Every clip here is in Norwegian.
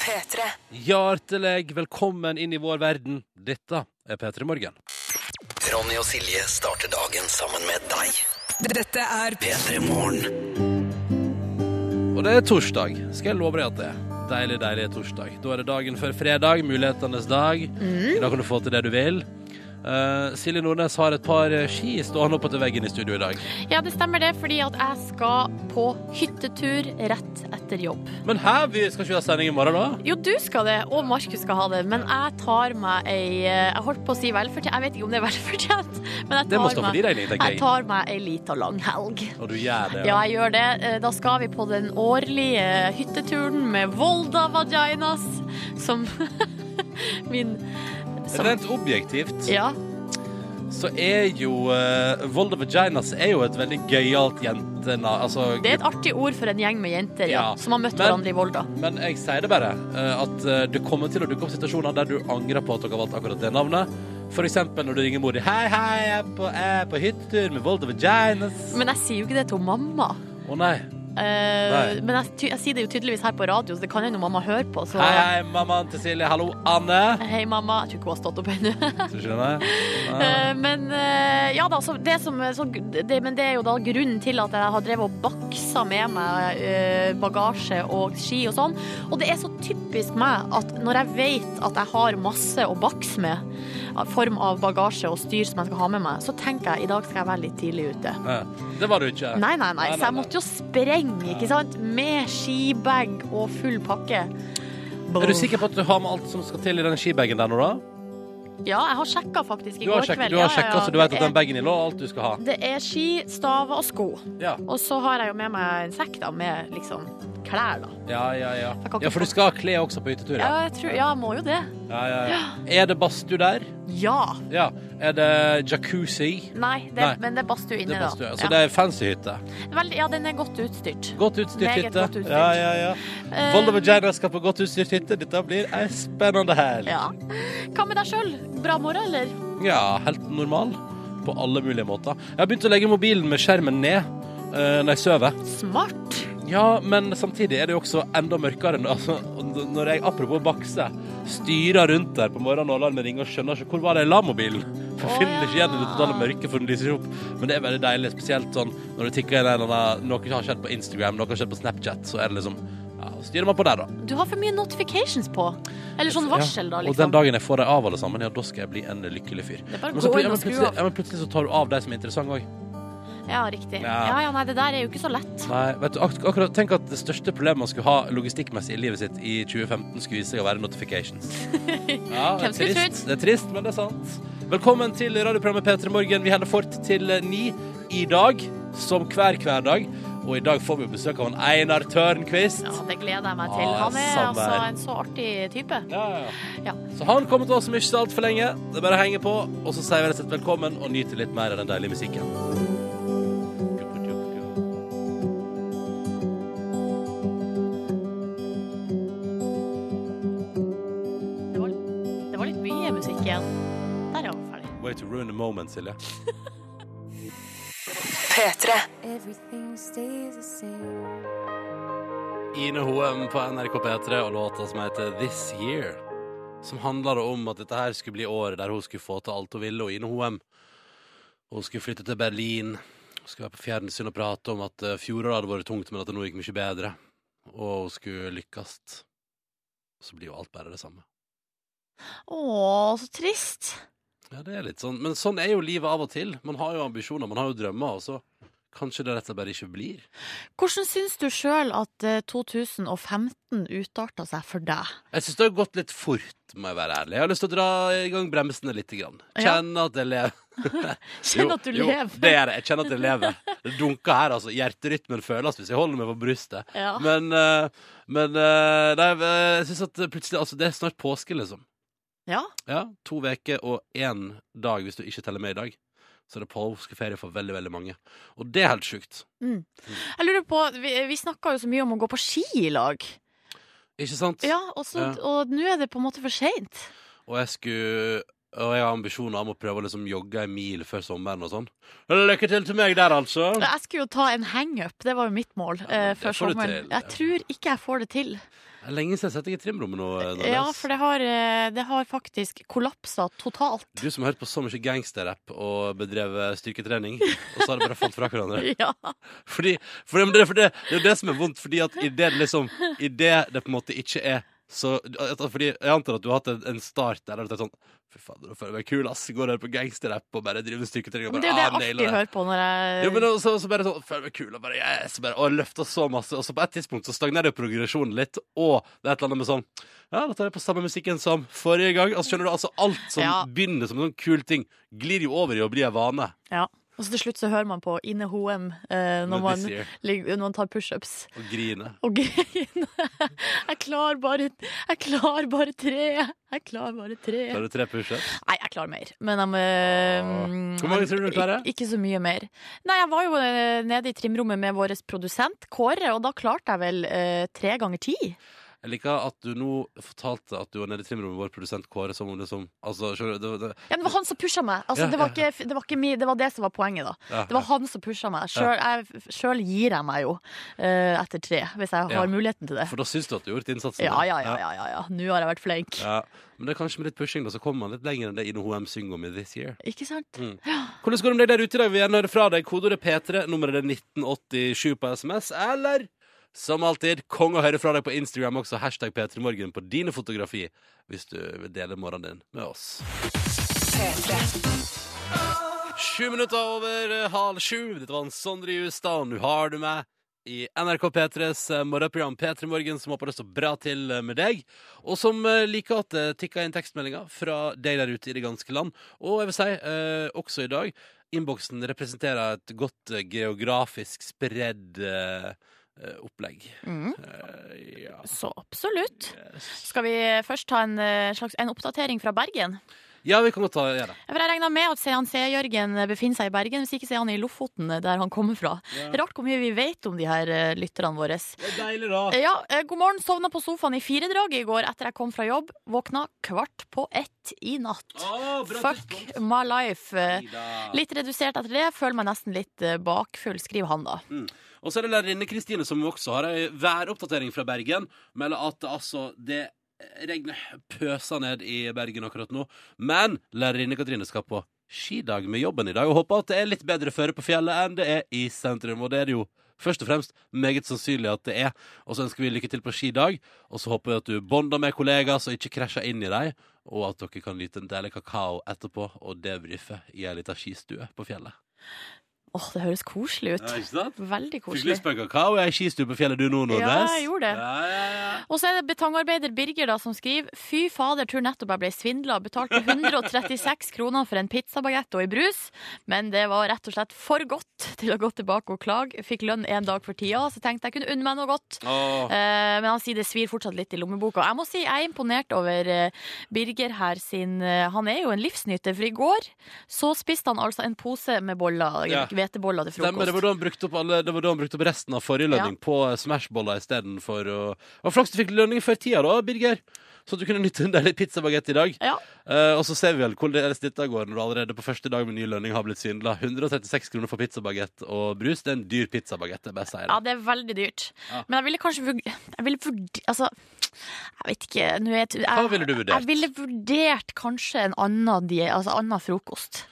P3. Hjertelig velkommen inn i vår verden. Dette er P3 Morgen. Ronny og Silje starter dagen sammen med deg. Dette er P3 Morgen. Og det er torsdag. Skal jeg love deg at det er. Deilig, deilig torsdag. Da er det dagen før fredag, mulighetenes dag. Mm. Da kan du få til det du vil. Eh, Silje Nordnes har et par ski stående oppe til veggen i studio i dag. Ja, det stemmer det, fordi at jeg skal på hyttetur rett etter jobb. Men hæ, vi skal ikke ha sending i morgen, da? Jo, du skal det, og Markus skal ha det, men jeg tar meg ei eh, Jeg holdt på å si velfortjent, jeg vet ikke om det er velfortjent, men jeg tar, meg, deg, jeg jeg. tar meg ei lita langhelg. Og du gjør det, Ja, jeg gjør det. Eh, Da skal vi på den årlige hytteturen med Volda Vaginas, som min Rent objektivt Ja. så er jo uh, Volda Vaginas er jo et veldig gøyalt jentenavn. Altså, Det er et artig ord for en gjeng med jenter ja, Ja, som har møtt men- hverandre i Volda. Men jeg sier det bare, eh, at eh, det kommer til å dukke opp situasjoner der du angrer på at dere har valgt akkurat det navnet. For eksempel når du ringer mor di. Hei, hei, jeg er på, jeg er på hyttetur med Volda Vaginas. Men jeg sier jo ikke det til mamma. Å nei. Nei. men jeg, jeg sier det jo tydeligvis her på radio, så det kan hende mamma hører på. Så Hei, hei, mammaen til Silje. Hallo, Anne. Hei, mamma. Jeg tror ikke hun har stått opp ennå. Nei. men uh, ja da, så det som, så, det, men det er jo da grunnen til at jeg har drevet og baksa med meg bagasje og ski og sånn. Og det er så typisk meg at når jeg vet at jeg har masse å bakse med, form av bagasje og styr som jeg skal ha med meg, så tenker jeg i dag skal jeg være litt tidlig ute. Det var du ikke. Nei, nei, nei, så jeg måtte jo sprenge, ikke sant? Med skibag og full pakke. Er du sikker på at du har med alt som skal til i den skibagen der nå, da? Ja, jeg har sjekka faktisk i går sjekket, kveld. du har Ja, ja, sjekket ja. så du vet at den bagen lå, alt du skal ha? Det er ski, staver og sko. Ja, Og så har jeg jo med meg en sekk da, med liksom klær, da. ja, ja. Ja, ja for du skal ha klær også på hyttetur? Ja, Ja. jeg tror, ja, må jo det. Ja, ja, ja. Er det badstue der? Ja. Ja. Er det jacuzzi? Nei, det, Nei. men det er badstue inne, da. Så det er fancy hytte? Vel, ja, den er godt utstyrt. Godt utstyrt Meget hytte. godt utstyrt. Ja, ja, ja. Eh, Volda Vagina skal på godt utstyrt hytte. Dette blir ei spennende helg. Ja. Hva med deg sjøl? Bra morgen, eller? Ja, helt normal. På alle mulige måter. Jeg har begynt å legge mobilen med skjermen ned uh, når jeg sover. Smart. Ja, men samtidig er det jo også enda mørkere. Altså, når jeg, apropos bakse, styrer rundt der på morgenen og alarmen ringer og skjønner ikke hvor var det jeg la mobilen. For jeg finner ikke igjen i det totale mørket, for den lyser opp. Men det er veldig deilig, spesielt sånn når du tikker inn en eller annen Noe har skjedd på Instagram, noe har skjedd på Snapchat, så er det liksom Ja, styrer man på der, da. Du har for mye notifications på. Eller sånn varsel, da, liksom. Og den dagen jeg får dem av alle sammen, ja, da skal jeg bli en lykkelig fyr. Men, så, ja, men, plutselig, ja, men plutselig så tar du av de som er interessante òg. Ja, riktig. Ja. Ja, ja, nei, det der er jo ikke så lett. Nei, vet du, ak akkurat Tenk at det største problemet man skulle ha logistikkmessig i livet sitt i 2015, skulle vise seg å være notifications. Ja, Hvem skulle trist, det er trist, men det er sant. Velkommen til radioprogrammet P3 Morgen. Vi holder fort til eh, ni i dag, som hver hver dag. Og i dag får vi besøk av en Einar Tørnquist. Ja, det gleder jeg meg til. Ah, Han er samme altså en så artig type. Ja, ja, ja. Ja. Så han kommer til oss om ikke så altfor lenge. Det er bare å henge på, og så sier vi rett og slett velkommen og nyter litt mer av den deilige musikken. Way to ruin the moment, Silje. P3. Everything stays the same. Ine Hoem på NRK P3 og låta som heter This Year. Som handler om at dette her skulle bli året der hun skulle få til alt hun ville. Og Ine Hoem hun skulle flytte til Berlin. Hun skulle være på fjernsyn og prate om at eh, fjoråret hadde vært tungt, men at det nå gikk mye bedre. Og hun skulle lykkes. Så blir jo alt bare det samme. Å, så trist. Ja, det er litt sånn. Men sånn er jo livet av og til. Man har jo ambisjoner, man har jo drømmer, og så kanskje det rett og slett bare ikke blir. Hvordan syns du sjøl at eh, 2015 utarta seg for deg? Jeg syns det har gått litt fort, må jeg være ærlig. Jeg har lyst til å dra i gang bremsene litt. Grann. Kjenne at jeg lever. Kjenn at du jo, lever. det er det. Jeg kjenner at jeg lever. Det dunker her, altså. Hjerterytmen føles hvis jeg holder meg på brystet. Ja. Men, eh, men eh, nei, jeg syns at plutselig Altså, det er snart påske, liksom. Ja. Ja, To uker og én dag, hvis du ikke teller med i dag. Så er det påskeferie for veldig, veldig mange. Og det er helt sjukt. Jeg lurer på, Vi, vi snakka jo så mye om å gå på ski i lag. Ikke sant? Ja, og, Ja. og nå er det på en måte for seint. Og jeg skulle Og jeg har ambisjoner om å prøve å liksom jogge en mil før sommeren og sånn. Lykke til til meg der, altså. Jeg skulle jo ta en hangup, det var jo mitt mål Ja, eh, før sommeren. Jeg tror ikke jeg får det til. Lenge siden jeg setter deg i trimrommet nå. Nordnes. Ja, for det har, eh, det har faktisk kollapsa totalt. Du som har hørt på så mye gangsterrapp og bedrevet styrketrening, og så har det bare falt fra hverandre. Ja. Fordi, for det, for det, det er jo det som er vondt, fordi at i det liksom I det det på en måte ikke er så Fordi jeg antar at du har hatt en, en start der der du tenker sånn Fy faen, nå føler jeg meg kul, ass. Går her på gangsterrapp og bare driver med styrketrening. Men det er jo det jeg alltid alltid hører på når jeg Jo, men så, så bare sånn Føler meg kul og bare yes, bare, Og løfter så masse. Og så på et tidspunkt så stagnerer progresjonen litt, og det er et eller annet med sånn Ja, da tar jeg på samme musikken som forrige gang. Altså skjønner du, altså alt som Ja. begynner som en sånn kul ting, glir jo over i å bli en vane. Ja. Og så til slutt så hører man på Inne Hoem eh, når, man, ligger- når man tar pushups. Og griner. Og griner. Jeg klarer bare Jeg klarer bare tre. Jeg klarer bare tre. Tar du tre pushups? Nei, jeg klarer mer. Men jeg eh, Hvor mange tror du du klarer? Ik ikke så mye mer. Nei, jeg var jo eh, nede i trimrommet med vår produsent Kåre, og da klarte jeg vel eh, tre ganger ti. Jeg liker at du nå fortalte at du var nede i trimrommet med vår produsent Kåre som om det som Altså, skjønner du? Det, det, Ja, det var han som pusha meg. Altså, det, var ikke, det, var ikke mi, det var det som var poenget, da. Det var han som pusha meg. Sjøl gir jeg meg jo uh, etter tre, hvis jeg har muligheten til det. For da syns du at du har gjort innsatsen? Ja, ja, ja. ja. Nå har jeg vært flink. Ja. Men det er kanskje med litt pushing da, så kommer man litt lenger enn det Ine HM synger om i This Year. Ikke sant? Mm. Hvordan går det med deg der ute i dag? Vi vil gjerne høre fra deg. Kodeordet P3, nummeret er 1987 på SMS. Eller som alltid, kong å høre fra deg på Instagram også. Hashtag P3morgen på dine fotografi hvis du vil dele morgenen din med oss. Sju minutter over eh, halv sju. Dette var en Sondre Justad, og nå har du meg i NRK P3s eh, morgenprogram P3 Morgen, som håper det står bra til eh, med deg, og som liker at det tikker inn tekstmeldinger fra deg der ute i det ganske land. Og jeg vil si, også i dag, innboksen representerer et godt geografisk spredd opplegg. Mm. Eh, ja. Så absolutt. Yes. Skal vi først ta en eh, slags en oppdatering fra Bergen? ja, vi kan godt ta gjøre det. For Jeg regner med at han C-Jørgen befinner seg i Bergen, hvis ikke så er han i Lofoten, der han kommer fra. Ja. Rart hvor mye vi vet om de her eh, lytterne våre. Det er deilig, da. Ja, eh, god morgen. Sovna på sofaen i firedraget i går etter jeg kom fra jobb. Våkna kvart på ett i natt. Oh, bra Fuck my life. Eh, Neida. Litt redusert etter det. Føler meg nesten litt eh, bakfull, skriver han da. Og så er det lærerinne Kristine som også har ei væroppdatering fra Bergen. Melder at altså det regner pøser ned i Bergen akkurat nå. Men lærerinne Katrine skal på skidag med jobben i dag, og håper at det er litt bedre føre på fjellet enn det er i sentrum. Og det er det jo først og fremst meget sannsynlig at det er. Og så ønsker vi lykke til på skidag, og så håper vi at du bonder med kollegaer så ikke krasjer inn i deg, og at dere kan nyte en deilig kakao etterpå og debrife i ei lita skistue på fjellet. Åh, det høres koselig ut. ikke sant? Veldig Fikk koselig. lyst på en kakao i ei skistue på fjellet du nå, Nordnes? Ja, jeg gjorde det. Ja, ja, ja. Og så er det betongarbeider Birger da som skriver Fy fader, tror nettopp jeg ble svindla. Betalte 136 kroner for en pizzabagett og i brus. Men det var rett og slett for godt til å gå tilbake og klage. Fikk lønn en dag for tida, så tenkte jeg kunne unne meg noe godt. Oh. Eh, men han sier det svir fortsatt litt i lommeboka. Jeg må si jeg er imponert over eh, Birger her sin eh, Han er jo en livsnyter, for i går så spiste han altså en pose med boller, Ja. Hveteboller til Stemmer, det var frokost. da han brukte opp, alle, det var da han brukte opp resten av forrige lønning på eh, Smashboller istedenfor å Og flaks du fikk lønning før tida, da, Birger. Så du kunne nytte en del pizzabagett i dag. Ja. Uh, og så ser vi vel hvordan dette går når du allerede på første dag med ny lønning har blitt svindla. 136 kroner for pizzabagett og brus. Det er en dyr pizzabagett, det er best å si Ja, det. det er veldig dyrt. Ja. Men jeg ville kanskje Jeg ville vurdert, Altså, jeg vet ikke jeg, Hva ville du vurdert? Jeg ville vurdert kanskje en annen, altså annen frokost.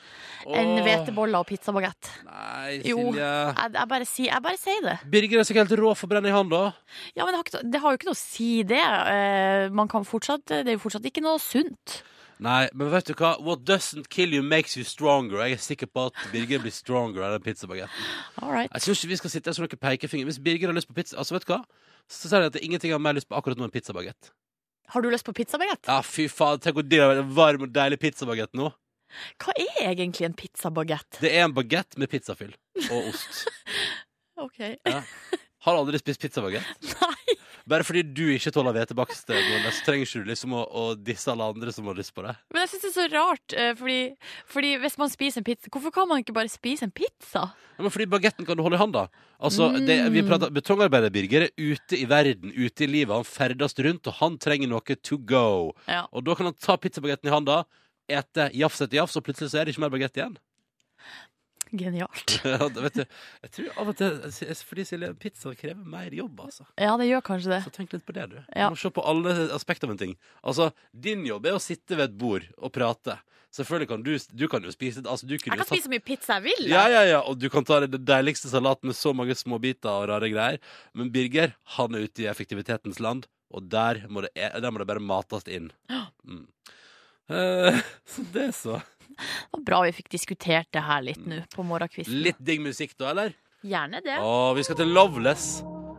Enn hveteboller og pizzabagett. Nei, Jo. Silje. Jeg, jeg, bare sier, jeg bare sier det. Birger er sikkert helt rå for å brenne i hånda. Ja, men det har, ikke, det har jo ikke noe å si, det. Eh, Man kan fortsatt, det er jo fortsatt ikke noe sunt. Nei, men vet du hva? What doesn't kill you makes you stronger. Jeg er sikker på at Birger blir stronger av den pizzabagetten. Right. Jeg synes ikke vi skal sitte her som noen pekefinger. Hvis Birger har lyst på pizza, altså vet du hva? Så sier jeg at det er ingenting jeg har mer lyst på akkurat nå enn pizzabagett. Har du lyst på pizzabagett? Ja, fy faen, tenk det hadde en varm og deilig pizzabagett nå. Hva er egentlig en pizzabagett? Det er en bagett med pizzafyll og ost. OK. Har aldri spist pizzabagett. Nei. Bare fordi du ikke tåler hvetebakst, så trenger ikke du liksom å, å disse alle andre som har lyst på det. Men jeg syns det er så rart, eh, fordi, fordi hvis man spiser en pizza Hvorfor kan man ikke bare spise en pizza? Ja, men fordi bagetten kan du holde i hånda. Altså, det, vi Mm. prater, Betongarbeider Birger er ute i verden, ute i livet. Han ferdes rundt, og han trenger noe to go. Ja. Og da kan han ta pizzabagetten i handa, ete jafs etter jafs, og plutselig så er det ikke mer bagett igjen. Genialt. Ja, vet du, jeg tror av og til Fordi Silje, pizza krever mer jobb, altså. Ja, det gjør kanskje det. Så tenk litt på det, du. Ja. Du må se på alle aspekter av en ting. Altså, din jobb er å sitte ved et bord og prate. Selvfølgelig kan du Du kan jo spise altså, Jeg jo tatt, spise så mye pizza jeg vil. ja, ja, ja, og du kan ta det deiligste salaten med så mange småbiter og rare greier. Men Birger, han er ute i effektivitetens land, og der må det, der må det bare mates inn. Mm. Eh, så det, så. Det var bra vi fikk diskutert det her litt nå på morgenkvisten. Litt digg musikk, da, eller? Gjerne det. Og vi skal til Loveless.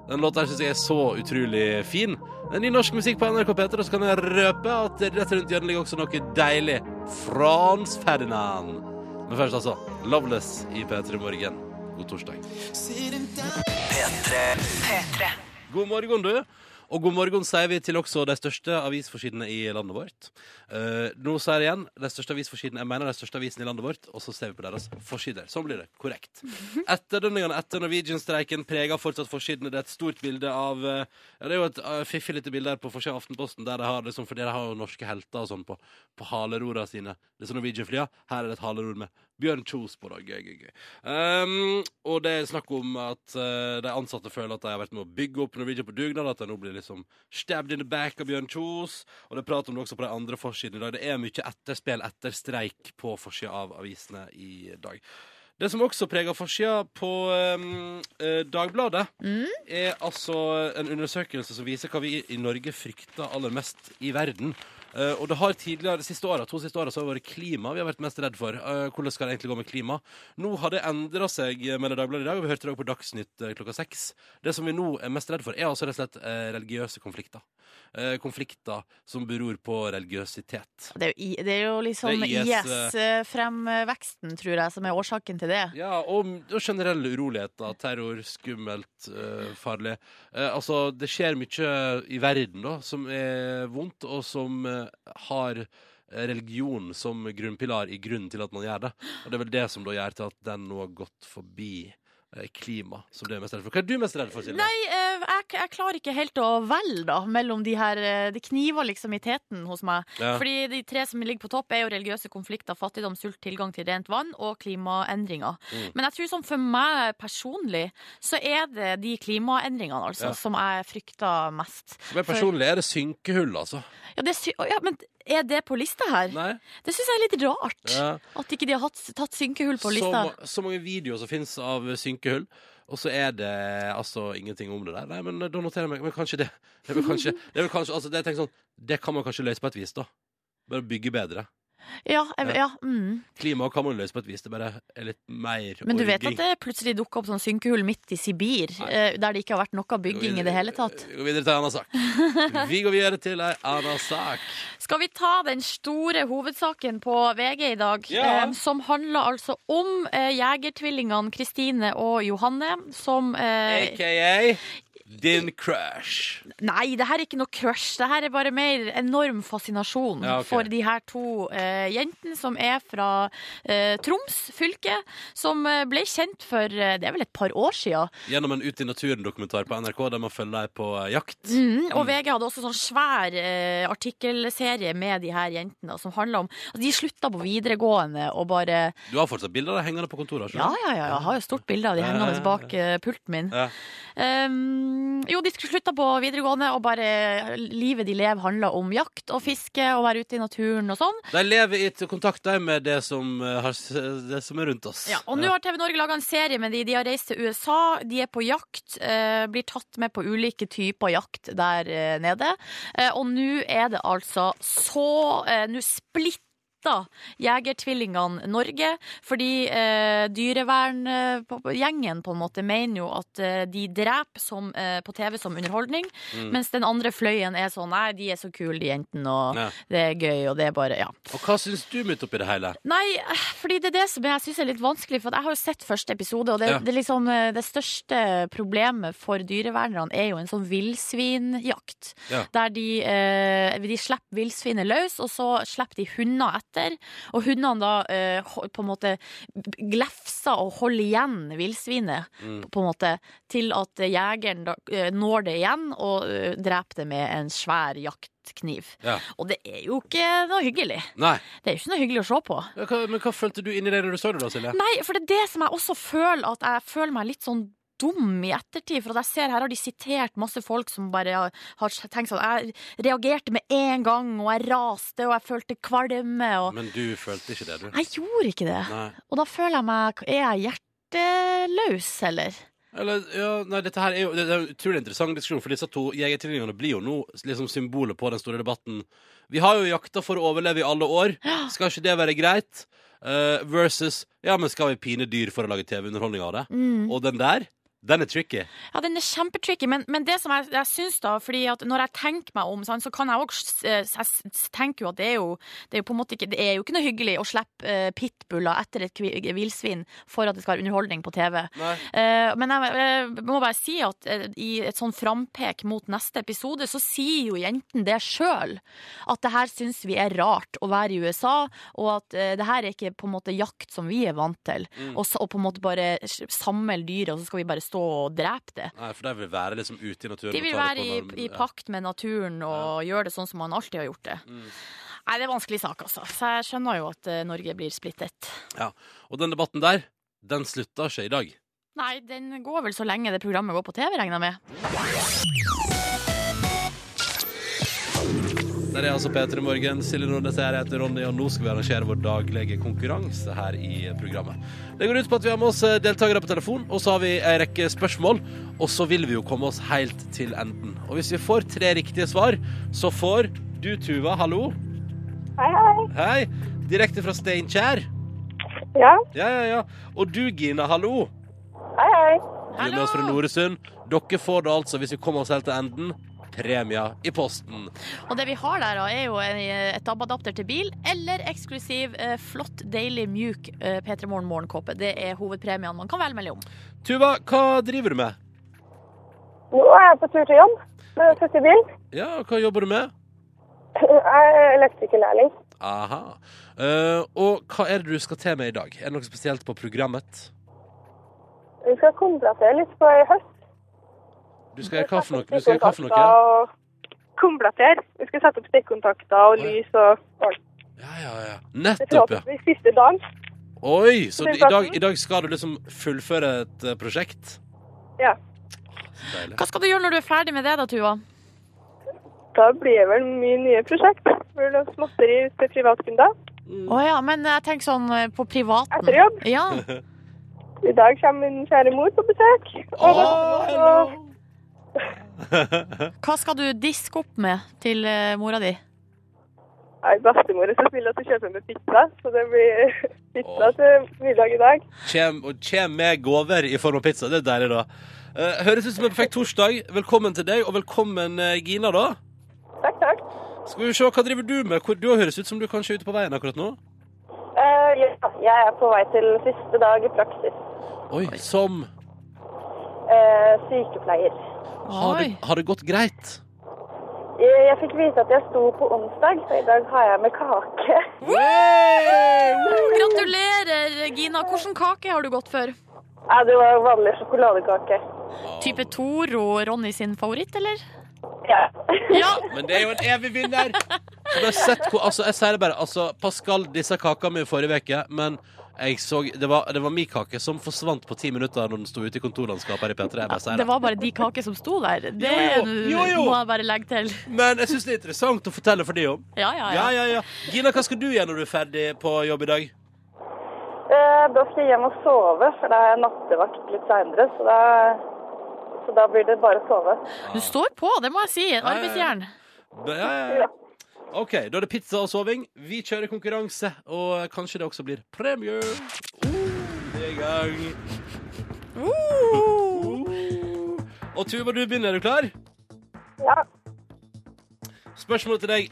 Den låta syns jeg er så utrolig fin. Det er ny norsk musikk på NRK P3, og så kan jeg røpe at rett rundt hjørnet ligger også noe deilig. Frans Ferdinand. Men først, altså. Loveless i P3 Morgen. God torsdag. P3. God morgen, du. Og god morgen sier vi til også de største avisforsidene i landet vårt. Uh, nå sier jeg igjen de største avisforsidene, jeg mener de største avisene i landet vårt, og så ser vi på deres forsider. Sånn blir det. Korrekt. Etterdønningene etter Norwegian-streiken preger fortsatt forsidene. Det er et stort bilde av uh, Det er jo et uh, fiffig lite bilde her på forsida av Aftenposten, der de har liksom, for dere har jo norske helter og sånn på, på halerora sine. Disse Norwegian-flya. Her er det et haleror med Bjørn Kjos på det. Gøy, gøy, gøy. Um, og det er snakk om at uh, de ansatte føler at de har vært med å bygge opp Norwegian på dugnad, at de nå blir liksom stabbed in the back av Bjørn Kjos. Og det prater om det også på de andre forsidene i dag. Det er mye etterspill etter streik på forsida av avisene i dag. Det som også preger forsida på um, eh, Dagbladet, er altså en undersøkelse som viser hva vi i Norge frykter aller mest i verden. Eh, og det har tidligere, de siste årene, to siste åra så har det vært klima vi har vært mest redd for. Uh, hvordan skal det egentlig gå med klima? Nå har det endra seg, mellom Dagbladet i dag, og vi hørte det på Dagsnytt uh, klokka seks. Det som vi nå er mest redd for, er altså rett og slett religiøse konflikter. Eh, konflikter som beror på religiøsitet. Det er jo, i- det er jo liksom Det er IS, IS-fremveksten, tror jeg, som er årsaken til det. Ja, og, og generelle uroligheter. Terror, skummelt, eh, farlig. Eh, altså, det skjer mye i verden da, som er vondt, og som eh, har religion som grunnpilar i grunnen til at man gjør det. Og det er vel det som da gjør til at den nå har gått forbi eh, klima, som du er mest redd for. Hva er du mest redd for, Silje? Nei, eh, jeg, jeg klarer ikke helt å velge da, mellom de her eh, Det kniver liksom i teten hos meg. Ja. Fordi de tre som ligger på topp, er jo religiøse konflikter, fattigdom, sult, tilgang til rent vann og klimaendringer. Mm. Men jeg tror sånn for meg personlig, så er det de klimaendringene altså, Ja. som jeg frykter mest. Men personlig er det synkehull, altså. Ja, det er sy ja, men er det på lista her? Nei. Det syns jeg er litt rart. Ja. At ikke de har hatt, tatt synkehull på Så, lista. ma- så mange videoer som finnes av synkehull, og så er det altså ingenting om det der. Nei, men da noterer jeg meg Men kanskje det Det kanskje, det, kanskje altså, det, sånn, det kan man kanskje løse på et vis, da. Bare bygge bedre. Ja, jeg, ja, mm. Klimaet kan man løse på et vis. Det bare er litt mer Men du vet at det plutselig dukker opp sånn synkehull midt i Sibir, Nei. eh, der det ikke har vært noe bygging i det hele tatt. Vi går videre til en annen sak. Vi går videre til en annen sak. Skal vi ta den store hovedsaken på VG i dag, Ja. eh, som handler altså om eh, jegertvillingene Kristine og Johanne, som eh, AKA din crush. Nei, det her er ikke noe crush. Det her er bare mer enorm fascinasjon Ja, okay. for de her to uh, jentene som er fra uh, Troms fylke, som eh, ble kjent for uh, det er vel et par år siden. Gjennom en Ut i naturen-dokumentar på NRK der man følger deg på jakt. Mm, og VG hadde også sånn svær artikkelserie med de her jentene, som handla om altså, de slutta på videregående og bare Du har fortsatt bilder av deg hengende på kontoret? Ja, ja, ja, jeg har jo stort bilde av de hengende bak pulten min. Ja. Um, jo, de slutta på videregående, og bare livet de lever, handler om jakt og fiske og være ute i naturen og sånn. De lever i kontakt med det som, eh, har, det som er rundt oss. Ja, og nå har TV Norge laga en serie med de. De har reist til USA, de er på jakt. Eh, blir tatt med på ulike typer jakt der eh, nede. Eh, og nå er det altså så eh, Nå splitter Jegertvillingene Norge, fordi eh, dyreverngjengen på en måte mener jo at eh, de dreper som, eh, på TV som underholdning, Mm. mens den andre fløyen er sånn Nei, de er så kule, de jentene, og Ja. det er gøy, og det er bare Ja. Og hva syns du midt oppi det hele? Nei, fordi det er det som jeg syns er litt vanskelig. For jeg har jo sett første episode, og det, Ja. det, liksom, eh, det største problemet for dyrevernerne er jo en sånn villsvinjakt. Ja. Der de, eh, de slipper villsvinet løs, og så slipper de hunder etter. Og hundene da eh, på en måte glefser og holder igjen villsvinet, Mm. på en måte, til at jegeren da eh, når det igjen og uh, dreper det med en svær jaktkniv. Ja. Og det er jo ikke noe hyggelig. Nei. Det er jo ikke noe hyggelig å se på. Ja, hva, men hva følte du inni det når du så det, da, Silje? Nei, for det er det som jeg også føler at jeg føler meg litt sånn dum i ettertid. For at jeg ser her har de sitert masse folk som bare har, har tenkt sånn Jeg reagerte med en gang, og jeg raste, og jeg følte kvalme, og Men du følte ikke det, du? Jeg gjorde ikke det. Nei. Og da føler jeg meg Er jeg hjerteløs, eller? Eller, ja, nei, dette her er jo det er en utrolig interessant diskusjon, for disse to jegertvillingene blir jo nå liksom symbolet på den store debatten. Vi har jo jakta for å overleve i alle år. Skal ikke det være greit? Uh, versus ja, men skal vi pine dyr for å lage TV-underholdning av det? Mm. Og den der, den er tricky. Ja, den er kjempetricky, men, men det som jeg, jeg syns da, fordi at når jeg tenker meg om, så kan jeg Jeg tenker jo at det er jo, det er jo på en måte ikke Det er jo ikke noe hyggelig å slippe eh, pitbuller etter et villsvin for at det skal være underholdning på TV. Nei. Eh, men jeg, jeg, må bare si at eh, i et sånn frampek mot neste episode, så sier jo jentene det sjøl. At det her syns vi er rart å være i USA, og at uh, det her er ikke på en måte jakt som vi er vant til. Mm. Og, og på en måte bare samle dyret, og så skal vi bare stå og drepe det. Nei, for de vil være liksom ute i naturen. De vil være i, i pakt med naturen og gjøre det sånn som man alltid har gjort det. Mm. Nei, det er vanskelig sak, altså. Så jeg skjønner jo at eh, Norge blir splittet. Ja. Og den debatten der, den slutter ikke i dag. Nei, den går vel så lenge det programmet går på TV, regner jeg med. Der er altså P3 Morgen, Silje Nordnes her, jeg heter Ronny, og nå skal vi arrangere vår daglige konkurranse her i programmet. Det går ut på at vi har med oss eh, deltakere på telefon, og så har vi en rekke spørsmål, og så vil vi jo komme oss helt til enden. Og hvis vi får tre riktige svar, så får du, Tuva, hallo. Hei, hei. Hei. Direkte fra Steinkjer. Ja, Ja, ja, ja. Og du, Gina, hallo. hei, hei. Du er med oss fra Noresund. Dere får det altså, hvis vi kommer oss helt til enden, premier i posten. Og det vi har der, da, er jo et DAB-adapter til bil, eller eksklusiv, eh, flott, deilig, mjuk eh, P3 Morgen morgenkåpe. Det er hovedpremiene man kan velge mellom. Tuva, hva driver du med? Nå er jeg på tur til jobb Jeg sitter i bil. Ja, hva jobber du med? Jeg er elektrikerlærling. Aha. Uh, og hva er det du skal til med i dag? Er det noe spesielt på programmet? Vi skal komplettere litt på i høst. Du skal gjøre hva for noe? Du skal gjøre hva for noe? Komplettere. Vi skal sette opp stikkontakter og lys og alt. Ja, ja, ja. Nettopp, ja. forhåpentligvis siste dagen. Oi, så i dag, i dag skal du liksom fullføre et eh, prosjekt? Ja. Deilig. Hva skal du gjøre når du er ferdig med det, da, Tuva? Da blir det vel mye nye prosjekt. Blir det småtteri til privatkunder. Å ja, men jeg tenker sånn eh, på privaten. Etter jobb. Ja. I dag kommer min kjære mor på besøk. Og Å, bestemor, og Hva skal du diske opp med til eh, mora di? Nei, bestemor er så snill at hun kjøper med pizza, så det blir pizza Åh. til middag i dag. Kjem, og kjem med gaver i form av pizza. Det er deilig, da. Eh, høres ut som en perfekt torsdag. Velkommen til deg, og velkommen, eh, Gina, da. Takk, takk. Skal vi se, Hva driver du med? Hvor, du høres ut som du kanskje er ute på veien akkurat nå. Eh, ja, jeg er på vei til siste dag i praksis. Oi, som Eh, sykepleier. Har det, har det gått greit? Jeg, fikk vite at jeg sto på onsdag, så i dag har jeg med kake. Gratulerer, Gina. Hvilken kake har du gått for? Ja, det var vanlig sjokoladekake. Type Toro, Ronny sin favoritt, eller? Ja. Ja. Men det er jo en evig vinner! Så du har sett hvor, altså, jeg sier det bare, altså, Pascal disse kakene mi forrige uke, men jeg så, det var, det var min kake som forsvant på ti minutter når den sto ute i kontorlandskapet her i P3. Ja, Det var bare de kaker som sto der. Det Jo, jo, jo, jo. må jeg bare legge til. Men jeg syns det er interessant å fortelle for de om. Ja, ja, Ja, ja. ja, ja. Gina, hva skal du gjøre når du er ferdig på jobb i dag? Eh, da skal jeg hjem og sove, for da har jeg nattevakt litt seinere, så da, så da blir det bare å sove. Du står på, det må jeg si. ja. Arbeidsjern. Ja, ja, ja. OK, da er det pizza og soving. Vi kjører konkurranse, og kanskje det også blir premie. Uh, det er i gang. Uh. Og Tuva, du begynner. Er du klar? Ja. Spørsmålet til deg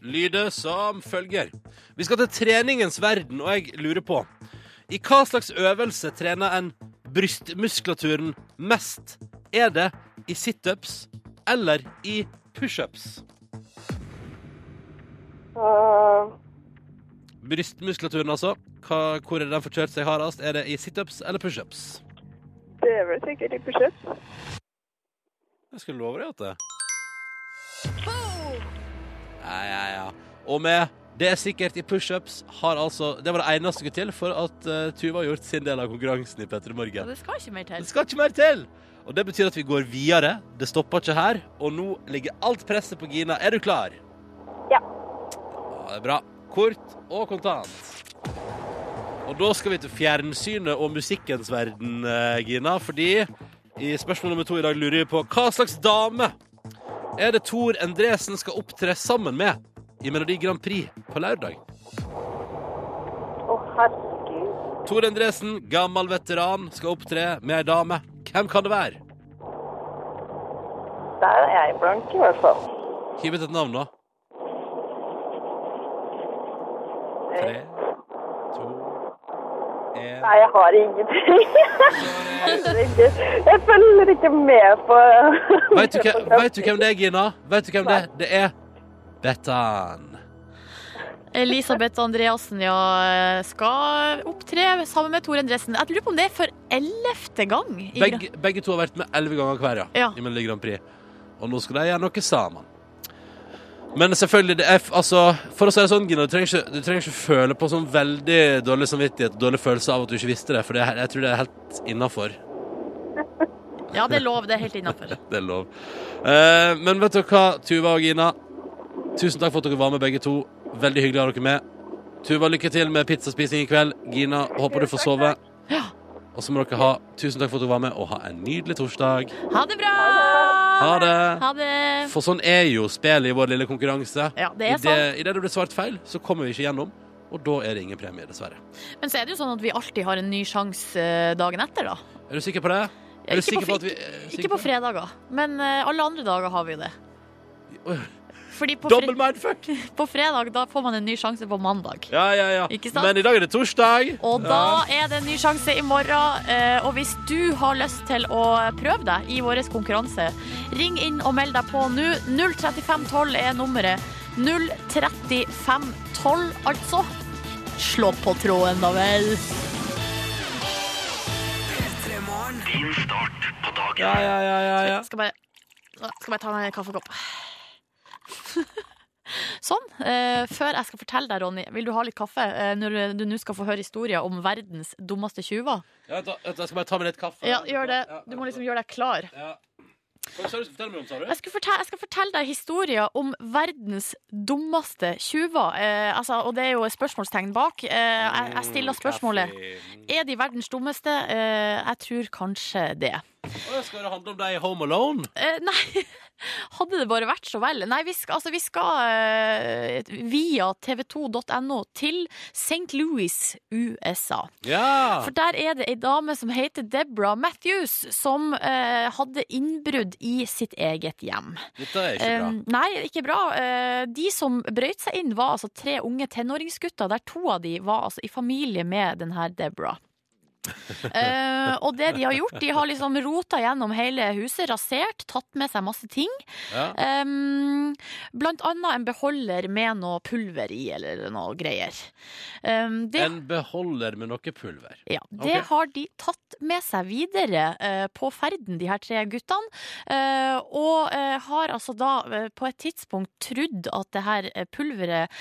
lyder som følger. Vi skal til treningens verden, og jeg lurer på I hva slags øvelse trener en brystmuskulaturen mest? Er det i situps eller i pushups? Uh, Brystmuskulaturen, altså. Hva, hvor er det den får kjørt seg hardest? Er det i situps eller pushups? Det er vel sikkert i pushups. Jeg skulle love deg at det Ja, ja, ja. Og med det er sikkert i pushups har altså Det var det eneste som skulle til for at uh, Tuva har gjort sin del av konkurransen i Petter i morgen. det skal ikke mer til. Det skal ikke mer til! Og det betyr at vi går videre. Det stopper ikke her. Og nå ligger alt presset på Gina. Er du klar? Det er bra. Kort og kontant. Og da skal vi til fjernsynet og musikkens verden, eh, Gina. Fordi i spørsmål nummer to i dag lurer vi på hva slags dame er det Tor Endresen skal opptre sammen med i Melodi Grand Prix på lørdag? Å, herregud. Tor Endresen, gammel veteran, skal opptre med ei dame. Hvem kan det være? Der er jeg blank, i hvert fall. Hiv ut et navn, da. Tre, to, én Nei, jeg har ingenting. Jeg følger ikke med på Vet du, du hvem det er, Gina? Vet du hvem det er? Det er Bettan. Elisabeth Andreassen ja, skal opptre sammen med Tor Endresen. Jeg lurer på om det er for ellevte gang. i Begge, begge to har vært med elleve ganger hver, ja. Ja. I Melodi Grand Prix. Og nå skal de gjøre noe sammen. Men selvfølgelig, det er, altså, for å si det sånn, Gina, du trenger, ikke, du trenger ikke føle på sånn veldig dårlig samvittighet og dårlig følelse av at du ikke visste det, for det, jeg tror det er helt innafor. Ja, det er lov. Det er helt innafor. Det er lov. Eh, men vet dere hva, Tuva og Gina? Tusen takk for at dere var med, begge to. Veldig hyggelig å ha dere med. Tuva, lykke til med pizzaspising i kveld. Gina, håper du får sove. Ja. Og så må dere ha tusen takk for at dere var med, og ha en nydelig torsdag. Ha det bra! Ha det! Ha det. For sånn er jo spillet i vår lille konkurranse. Ja, det er I sånn. det, det blir svart feil, så kommer vi ikke gjennom. Og da er det ingen premie, dessverre. Men så er det jo sånn at vi alltid har en ny sjanse eh, dagen etter, da. Er du sikker på det? Ja, Ikke på på vi sikker Ikke på fredager, men eh, alle andre dager har vi jo det. Fordi på, Double mindfuck! på fredag da får man en ny sjanse på mandag. Ja, ja, ja. Ikke sant? Men i dag er det torsdag. Og da er det en ny sjanse i morgen. eh, Og hvis du har lyst til å prøve deg i vår konkurranse, ring inn og meld deg på nå. 03512 er nummeret. 03512, altså. Slå på tråden, da vel. Din start på dagen. Ja, ja, ja, ja, ja. Skal bare, skal bare ta meg en kaffekopp. Sånn. eh, før jeg skal fortelle deg, Ronny, vil du ha litt kaffe eh, når du nå skal få høre historier om verdens dummeste tjuver? Ja, da, jeg skal bare ta med litt kaffe. Ja, gjør det. Du må liksom gjøre deg klar. Ja. Hva sa du skal fortelle meg om, sa du? Jeg skal, fortelle, jeg skal fortelle deg historier om verdens dummeste tjuver. Eh, altså, og det er jo et spørsmålstegn bak. Eh, jeg, jeg stiller spørsmålet Er de verdens dummeste? Eh, jeg tror kanskje det. Å, skal det handle om deg i Home Alone? Eh, nei, hadde det bare vært så vel. Nei, vi skal, altså, vi skal eh, via tv2.no til St. Louis, USA. Ja! For der er det ei dame som heter Deborah Matthews, som eh, hadde innbrudd i sitt eget hjem. Dette er ikke bra. Um, nei, ikke bra. Eh, de som brøyt seg inn, var altså tre unge tenåringsgutter, der to av de var altså i familie med denne Deborah. Eh, og det de har gjort, de har liksom rota gjennom hele huset, rasert, tatt med seg masse ting. Ja. Um, blant annet en beholder med noe pulver i, eller noe greier. Um, det, En beholder med noe pulver. ja, det okay. har de tatt med seg videre uh, på ferden, de her tre guttene. Uh, og har altså da på et tidspunkt trodd at det her pulveret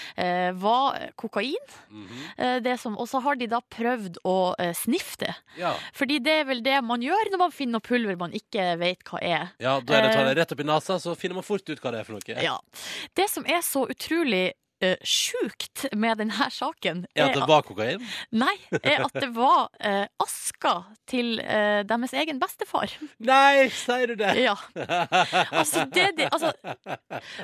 var kokain. Mhm. Eh, det som- og så har de da prøvd å sniffe det. Ja. Fordi det er vel det man gjør når man finner noe pulver man ikke vet hva er. ja, da er det å ta Eh. det rett opp i nesa, så finner man fort ut hva det er for noe. Ja. Det som er så utrolig uh, sjukt med denne saken, Er at det var kokain? nei, er at det var uh, aska til uh, deres egen bestefar. Nei, sier du det? Ja. Altså, det, de, altså,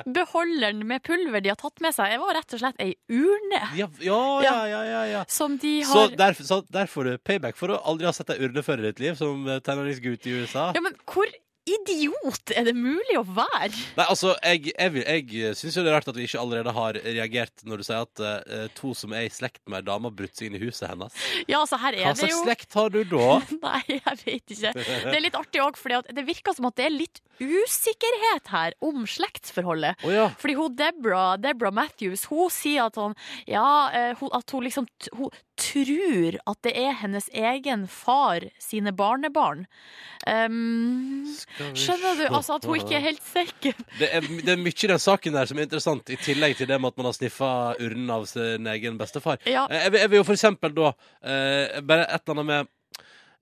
beholderen med pulver de har tatt med seg, det var rett og slett ei urne. Ja, ja, ja, ja, ja, ja. Som de Så der, så der får du payback for å aldri ha sett ei urne før i ditt liv, som tenåringsgutt i USA. Ja, men hvor idiot er det mulig å være? Nei, altså, jeg, jeg, jeg syns jo det er rart at vi ikke allerede har reagert når du sier at uh, to som er i slekt med ei dame, har brutt seg inn i huset hennes. Ja, altså her Hva er det slags slekt har du da? Nei, jeg vet ikke. Det er litt artig òg, for det virker som at det er litt usikkerhet her om slektsforholdet. Oh, ja. Fordi hun Deborah, Deborah Matthews hun sier at, han, ja, eh, hun, at hun liksom hun tror at det er hennes egen far sine barnebarn. Um, skjønner du? Altså At hun ikke er helt sikker. Det er, det er mye i den saken der som er interessant, i tillegg til det med at man har sniffa urnen av sin egen bestefar. Ja. Eh, Jeg vil, jeg vil jo for eksempel da eh, Bare et eller annet med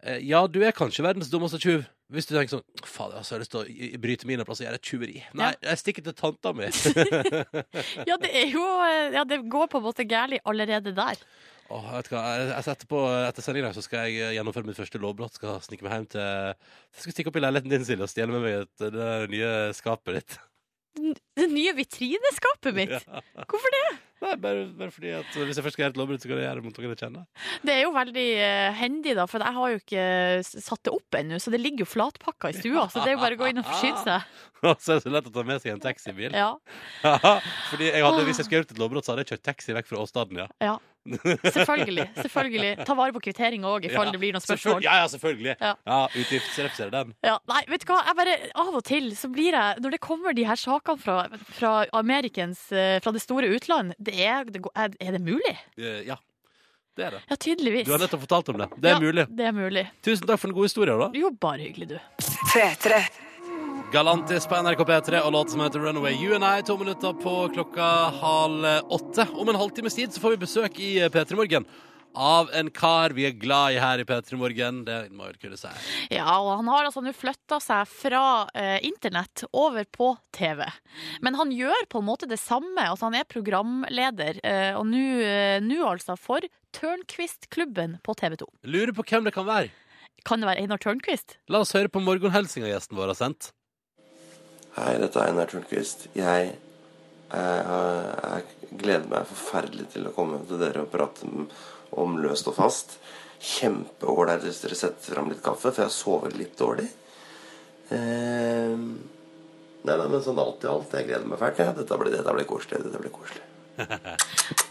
eh, Ja, du er kanskje verdens dummeste tjuv. Hvis du tenker sånn Fader, altså, jeg har lyst til å bryte min plass og gjøre et tjuveri. Nei, jeg stikker til tanta mi. Ja, det er jo eh, Ja, det går på en måte galt allerede der. Åh, vet du hva, jeg, jeg setter på Etter sending i dag så skal jeg eh, gjennomføre mitt første lovbrott. Skal snike meg hjem til Jeg skal stikke opp i leiligheten din, Silje, og stjele med meg et, det nye skapet ditt. Det nye vitrineskapet mitt. Ja. Hvorfor det? Nei, bare, bare fordi at Hvis jeg først skal gjøre et lovbrudd, så kan jeg gjøre det mot noen jeg kjenner. Det er jo veldig eh, hendig, da, for jeg har jo ikke satt det opp ennå. Så det ligger jo flatpakka i stua, så det er jo bare å gå inn og forsyne seg. Så er det så lett å ta med seg en taxibil. Ja, Fordi jeg hadde, Hvis jeg skulle gjort et lovbrudd, så hadde jeg kjørt taxi vekk fra åstedet. Ja. ja. Selvfølgelig. selvfølgelig Ta vare på kvitteringa òg, i fall Ja, det blir noen spørsmål. Ja, ja, selvfølgelig. Ja. Ja, Utgiftsrefser den. Ja, nei, vet du hva? Jeg bare, av og til så blir jeg Når det kommer de her sakene fra, fra Amerikens eh, Fra det store utland, det er, det er, det mulig? Eh, Ja, det er det. Ja, tydeligvis. Du har nettopp fortalt om det. Det er ja, mulig. Det er mulig. Tusen takk for den gode historien, da. Jo, bare hyggelig, du. P3. Galantis på NRK P3 og låt som heter Runaway You and I. To minutter på klokka halv åtte. Om en halvtimes tid så får vi besøk i P3 Morgen av en kar vi er glad i her i P3 Morgen. Det må jeg kunne si. Ja, og han har altså nå flytta seg fra eh, internett over på TV. Men han gjør på en måte det samme. Altså, han er programleder, eh, og nå eh, nå altså for Tørnquist-klubben på TV 2. Lurer på hvem det kan være. Kan det være Einar Tørnquist? La oss høre på morgenhelsinga gjesten vår har sendt. Hei, dette er Einar Tørnquist. Jeg, jeg, jeg gleder meg forferdelig til å komme til dere og prate om- løst og fast. Kjempeålreit hvis dere setter fram litt kaffe, for jeg sover litt dårlig. Eh, nei, nei, men sånn alt i alt, jeg gleder meg fælt. Dette blir, dette blir koselig. Dette blir koselig.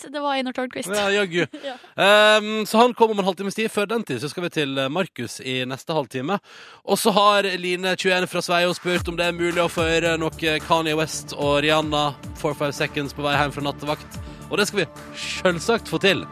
Rett, det var Einar Tørnquist. Ja, jaggu. Ja. Um, så han kom om en halvtimes tid. Før den tid så skal vi til eh, Markus i neste halvtime. Og så har Line21 fra Sveio spurt om det er mulig å få høre noe Kanye West og Rihanna 45 Seconds på vei hjem fra nattevakt. Og det skal vi selvsagt få til.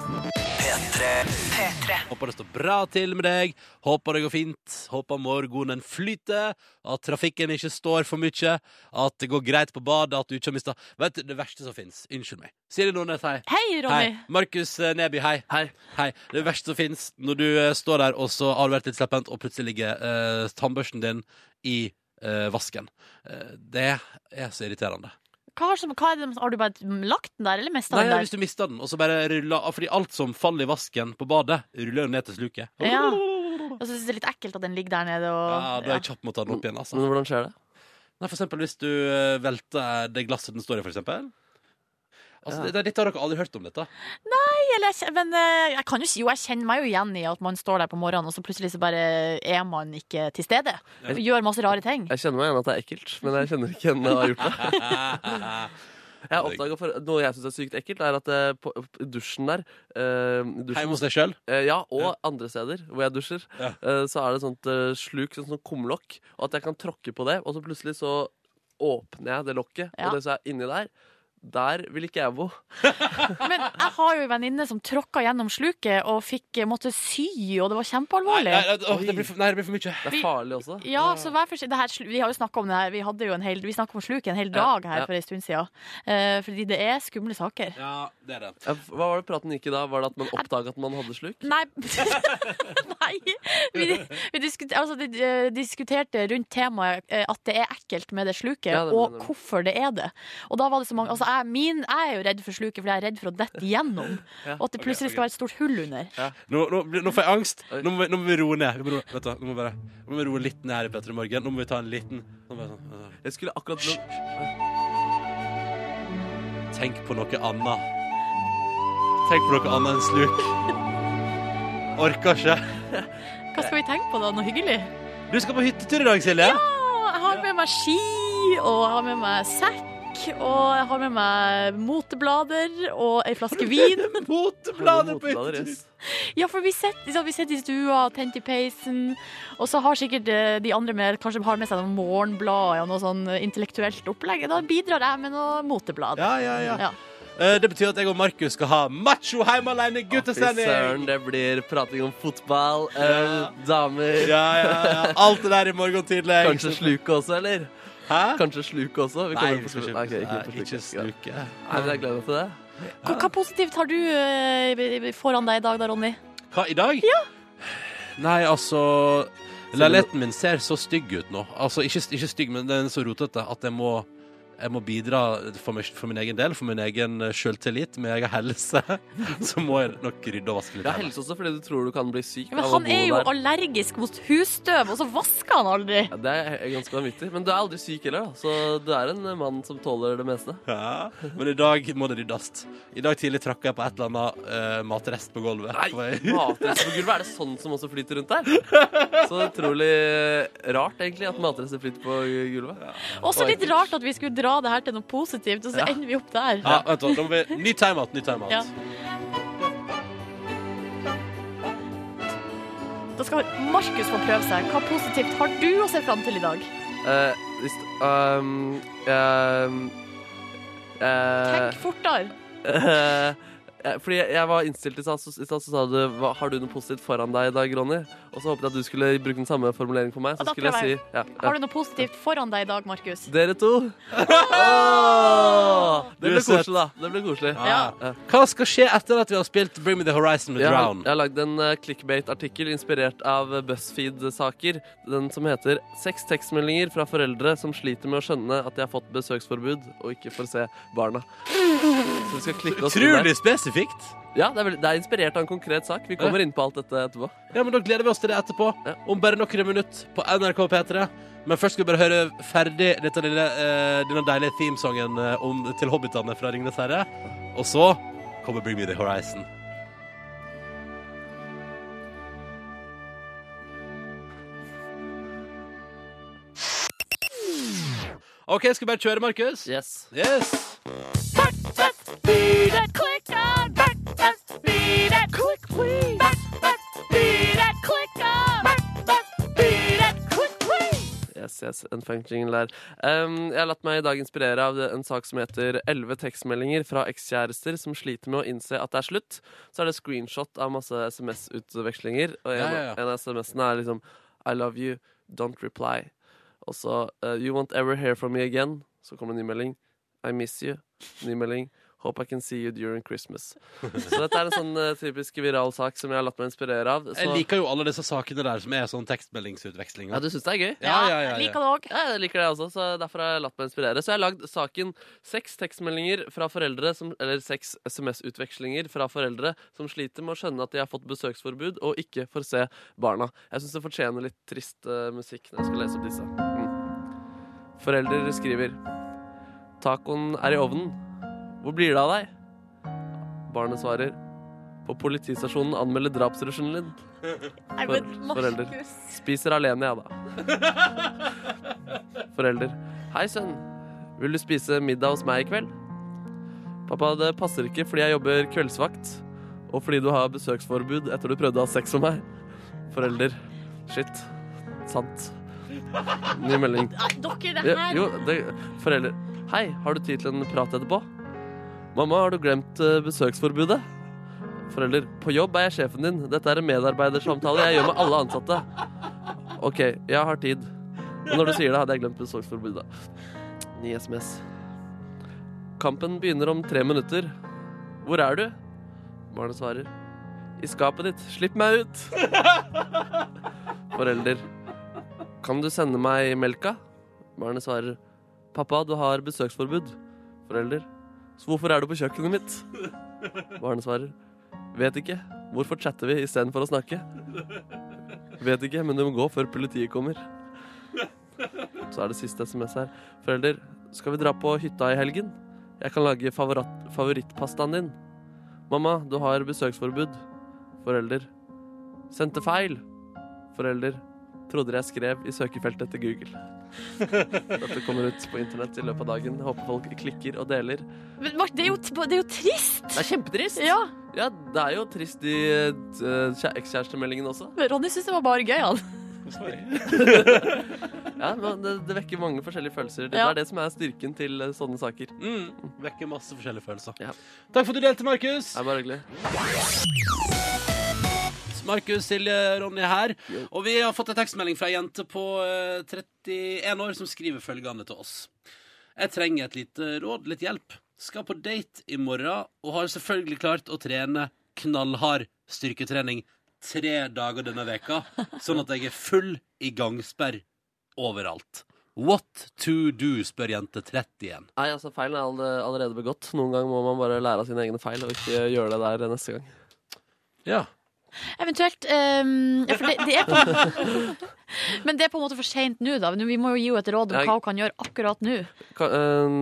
Håper det står bra til med deg. Håper det går fint. Håper morgenen flyter. At trafikken ikke står for mye. At det går greit på badet. At du ikke har mista Vet du, det verste som fins. Unnskyld meg. Siri Nordnes, hei. Hei, Ronny. Hei. Markus eh, Neby, hei. Hei. Det verste som fins, når du eh, står der og så har du vært litt slepphendt, og plutselig ligger uh, tannbørsten din i uh, vasken. Uh, det er så irriterende. Hva har, som, hva er det, har du bare lagt den der, eller mista den der? hvis du mista den, og så bare ruller Fordi alt som faller i vasken på badet, ruller jo ned til sluket. Ja. Og så syns jeg det er litt ekkelt at den ligger der nede. Og, Ja, da er jeg kjapp med å ta den opp igjen, altså. Men hvordan skjer det? Nei, for eksempel hvis du eh, velter det glasset den står i, for eksempel. Altså, det, det, dette har dere aldri hørt om dette? Nei, eller, jeg men eh, jeg kan jo si jo, jeg kjenner meg jo igjen i at man står der på morgenen, og så plutselig så bare er man ikke til stede. Gjør masse rare ting. Jeg kjenner meg igjen at det er ekkelt, men jeg kjenner ikke igjen at jeg har gjort det. Jeg har oppdaget for Noe jeg syns er sykt ekkelt, er at eh, på, dusjen der eh, dusjen, Hjemme hos deg sjøl? eh, Ja, og andre steder hvor jeg dusjer, Ja. eh, så er det sånt eh, sluk, sånn, sånn kumlokk, og at jeg kan tråkke på det, og så plutselig så åpner jeg det lokket, Ja. og det som er inni der, der vil ikke jeg bo. Men jeg har jo en venninne som tråkka gjennom sluket og fikk eh, måtte sy, og det var kjempealvorlig. nei, nei, åh, det blir for, nei, det blir for mye. Det er farlig også. Ja, så vær forsiktig. Her, vi har jo snakka om det her. Vi hadde jo en hel, vi om sluket en hel dag her ja. for en stund siden. Uh, fordi det er skumle saker. Ja, det er det. Hva var det praten gikk i da? Var det at man oppdaga at man hadde sluk? Nei, Nei. Vi, vi diskuter, altså, de, eh, diskuterte rundt temaet at det er ekkelt med det sluket, Ja, det og hvorfor det er det. Og da var det så mange altså, jeg, min, jeg er jo redd for sluket, for jeg er redd for å dette igjennom. Ja. Og at det plutselig skal være et stort hull under. Nå, nå, nå får jeg angst. Nå må, vi- nå må vi roe ned. Vi må roe, vet du, nå må vi bare, nå må vi roe litt ned her i Petter i morgen. Nå må vi ta en liten nå må vi, sånn, Jeg skulle akkurat Tenk på noe annet. Tenk på noe annet enn sluk. Orker ikke. Hva skal vi tenke på da? Noe hyggelig? Du skal på hyttetur i dag, Silje? Ja, jeg har med meg ski, og jeg har med meg sekk, og jeg har med meg moteblader og ei flaske vin. Moteblader på hyttetur. Ja, for vi sitter, liksom, i stua, tent i peisen, og så har sikkert eh, de andre med, kanskje har med seg noen morgenblad og noe sånn intellektuelt opplegg. Da bidrar jeg med noe moteblad. Ja, ja, ja. Ja. Eh, Det betyr at jeg og Markus skal ha macho hjemme alene guttesending. søren, det blir prating om fotball, øl, damer. Ja, ja, ja. Alt det der i morgen tidlig. Kanskje sluke også, eller? Hæ? Kanskje sluke også? Vi Nei, vi skal ikke, Ok, ikke Nei, på ikke sluke. sluke. Nei, men jeg gleder meg til det. Hva, hva positivt har du eh, foran deg i dag da, Ronny? Hva, i dag? Ja. Nei, altså Leiligheten min ser så stygg ut nå. Altså, ikke, ikke stygg, men den er så rotete at jeg må jeg må bidra for, meg, for min egen del, for min egen sjøltillit, selvtillit, min egen helse. Så må jeg nok rydde og vaske litt. Ja, helse også fordi du tror du kan bli syk Men av å han bo er jo der. allergisk mot husstøv, og så vasker han aldri. Ja, det er ganske vanvittig. Men du er aldri syk heller, da. Så du er en mann som tåler det meste. Ja, men i dag må det ryddes. I dag tidlig trakk jeg på et eller annet uh, matrest på gulvet. Nei, På på gulvet, er det sånn som også flyter rundt der? Så utrolig rart, egentlig, at matrester flyter på gulvet. Også litt rart at vi skulle dra det her til noe positivt, og så Ja. ender vi opp der. Ja, vent, da må vi Ny timeout, ny timeout. Ja. Da skal Markus få prøve seg. Hva positivt har du å se fram til i dag? Uh, hvis, um, um, uh, Tenk fortere. Eh, fordi jeg, var innstilt i stad, så, så sa du hva, Har du noe positivt foran deg i dag, Ronny? Og så håpet jeg at du skulle bruke den samme formuleringen for meg. Så skulle jeg si ja, ja. Har du noe positivt foran deg i dag, Markus? Dere to. Oh! det ble koselig, da. Det ble koselig. Ja. Ja. Hva skal skje etter at vi har spilt Bring Me The Horizon med Drown? jeg har lagd en uh, clickbait-artikkel inspirert av BuzzFeed-saker. Den som heter 'Seks tekstmeldinger fra foreldre som sliter med å skjønne at de har fått besøksforbud og ikke får se barna'. Så vi skal klikke oss. Utrolig spesifikt. Ja, det er, vel, det er inspirert av en konkret sak. Vi kommer inn på alt dette etterpå. Ja, men Da gleder vi oss til det etterpå. Ja. Om bare noen minutter på NRK P3. Men først skal vi bare høre ferdig dette lille, eh, denne deilige themesongen eh, om, til hobbitene fra Ringenes herre. Og så kommer Bring Me The Horizon. OK, skal vi bare kjøre, Markus? Yes. Yes. Yes, yes, en funking der. Um, jeg har latt meg i dag inspirere av en sak som heter 11 tekstmeldinger fra ekskjærester som sliter med å innse at det er slutt. Så er det screenshot av masse SMS-utvekslinger, og en, Ja, ja, ja. en av SMS-ene er liksom I love you, don't reply. Og så uh, You won't ever hear from me again. Så kommer en ny melding. I miss you. Ny melding. Hope I can see you during Christmas. Så dette er en sånn uh, typisk viral sak som jeg har latt meg inspirere av. Så, Jeg liker jo alle disse sakene der som er sånn tekstmeldingsutvekslinger. ja, du syns det er gøy? Ja, ja, ja, ja. Liker det òg. Ja, jeg liker det også, så derfor har jeg latt meg inspirere. Så jeg har lagd saken seks tekstmeldinger fra foreldre som, Eller seks SMS-utvekslinger fra foreldre som sliter med å skjønne at de har fått besøksforbud og ikke får se barna. Jeg syns det fortjener litt trist uh, musikk når jeg skal lese opp disse. Mm. Foreldre skriver Tacoen er i ovnen. Hvor blir det av deg? Barnet svarer På politistasjonen anmelder drapstrusselen din. For- forelder. Spiser alene, jeg, da. Forelder. Hei, sønn. Vil du spise middag hos meg i kveld? Pappa, det passer ikke fordi jeg jobber kveldsvakt, og fordi du har besøksforbud etter du prøvde å ha sex med meg. Forelder. Shit. Sant. Ny melding. Dere, det her jo, det, forelder. Hei, har du tid til en prat etterpå? Mamma, har du glemt eh, besøksforbudet? Forelder. På jobb er jeg sjefen din. Dette er en medarbeidersamtale jeg gjør med alle ansatte. OK, jeg har tid. Men når du sier det, hadde jeg glemt besøksforbudet. Ny SMS. Kampen begynner om tre minutter. Hvor er du? Barnet svarer. I skapet ditt. Slipp meg ut! Forelder. Kan du sende meg melka? Barnet svarer. Pappa, du har besøksforbud. Forelder. Så hvorfor er du på kjøkkenet mitt? Barnet svarer. Vet ikke. Hvorfor chatter vi istedenfor å snakke? Vet ikke, men du må gå før politiet kommer. Så er det siste SMS her. Forelder, skal vi dra på hytta i helgen? Jeg kan lage favoritt, favorittpastaen din. Mamma, du har besøksforbud. Forelder. Sendte feil. Forelder. trodde jeg skrev i søkefeltet til Google. Dette kommer ut på internett i løpet av dagen. Håper folk klikker og deler. Men Mark, det er jo, det er jo trist! Det er kjempetrist! Ja, Ja, det er jo trist i uh, ekskjærestemeldingen også. men Ronny syns det var bare gøy, han. Ja, men det, det vekker mange forskjellige følelser. Det Ja. er det som er styrken til eh, sånne saker. Mm, vekker masse forskjellige følelser. Ja. Takk for at du delte, Markus. Det er bare hyggelig. Markus, Silje, Ronny her. Og vi har fått en tekstmelding fra ei jente på eh, 31 år som skriver følgende til oss. Jeg trenger et lite råd, litt hjelp. Skal på date i morgen og har selvfølgelig klart å trene knallhard styrketrening tre dager denne veka, sånn at jeg er full i gangsperr overalt. What to do, spør jente 31. Nei, altså Feilen er allerede begått. Noen ganger må man bare lære av sine egne feil og ikke gjøre det der neste gang. Ja. Eventuelt Um, ja, for det, det er på, Men det er på en måte for seint nå, da. Vi må jo gi henne et råd om hva hun kan gjøre akkurat nå. Kan,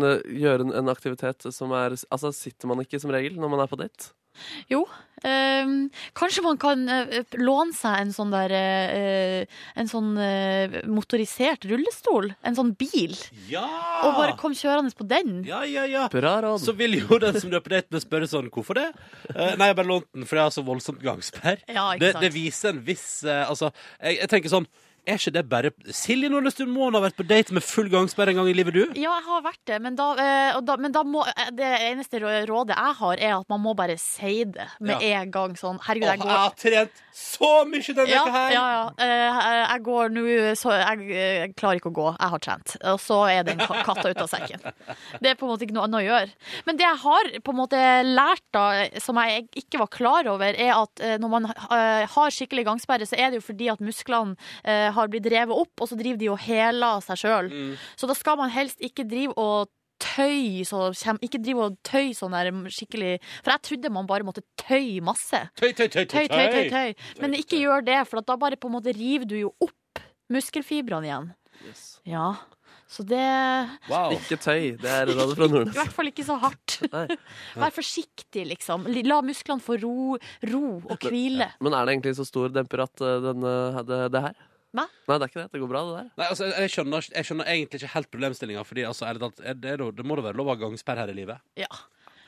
uh, gjøre en, en aktivitet som er Altså, sitter man ikke som regel når man er på date? Jo. Um, kanskje man kan uh, låne seg en sånn der uh, En sånn uh, motorisert rullestol. En sånn bil. Ja! Og bare kom kjørende på den. Ja, ja, ja. Bra råd. Så vil jo den som du er på date med, spørre sånn Hvorfor det? Nei, jeg bare lånte den fordi jeg har så voldsomt gangsperr. Ja, Det, det viser en viss Altså, jeg, jeg tenker sånn Er ikke det bare Silje Nordløstuen må ha vært på date med full gangsperre en gang i livet, du? Ja, jeg har vært det, men da, eh, da, men da må eh, Det eneste rådet jeg har, er at man må bare si det med en gang. Sånn, herregud, jeg Åh, jeg har trent så mye denne ja, uka her! ja, ja. Eh, jeg går nå så jeg, jeg klarer ikke å gå. Jeg har trent. Og så er den ka- katta ut av sekken. Det er på en måte ikke noe annet å gjøre. Men det jeg har på en måte lært, da, som jeg ikke var klar over, er at når man har skikkelig gangsperre, så er det jo fordi at musklene eh, har blitt drevet opp, og så driver de og heler seg sjøl. Mm. Så da skal man helst ikke drive og tøy så Ikke drive og tøy sånn der skikkelig For jeg trodde man bare måtte tøye masse. Tøy, tøy, tøy, Tøy, tøy, tøy, tøy. Men ikke gjør det, for at da bare på en måte river du jo opp muskelfibrene igjen. Yes. Ja. Så det Wow. Ikke tøy. Det er rådet fra Nordnes. hvert fall ikke så hardt. Vær forsiktig, liksom. La musklene få ro, ro og hvile. Men er det egentlig så stor demper at eh, denne, det, det her? Hva? Nei, det er ikke det. Det går bra, det der. Nei, altså, jeg, skjønner, jeg skjønner egentlig ikke helt problemstillinga. Fordi altså, det, er det, det må da være lov å ha gangsperre her i livet? Ja.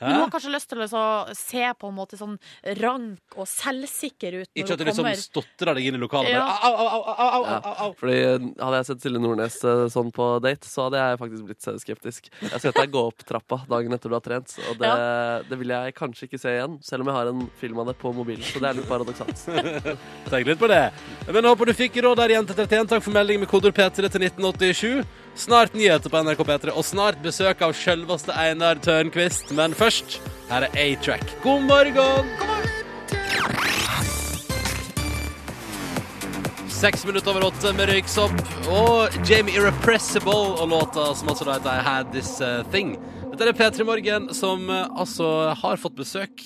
Hæ? Men du har kanskje lyst til å se på en måte sånn rank og selvsikker ut når Ikke at du du liksom kommer. stotrer deg inn i lokalet Ja. bare au, au, au, au, au, au, au. Fordi Hadde jeg sett Silje Nordnes eh, sånn på date, så hadde jeg faktisk blitt eh, skeptisk. Jeg skal deg gå opp trappa dagen etter du har trent, og det, det vil jeg kanskje ikke se igjen. Selv om jeg har en film av det på mobilen. Så det er litt paradoksalt. Tenk litt på det. Men jeg håper du fikk råd der, jente 31. Takk for melding med kodord P3 til 1987. Snart nyheter på NRK P3, og snart besøk av selveste Einar Tørnquist. Men først, her er A-Track. God morgen! Seks minutter over åtte med røyksopp og Jamie Irrepressible og låta som altså da heter I Had This uh, Thing. Dette er P3 Morgen som uh, altså har fått besøk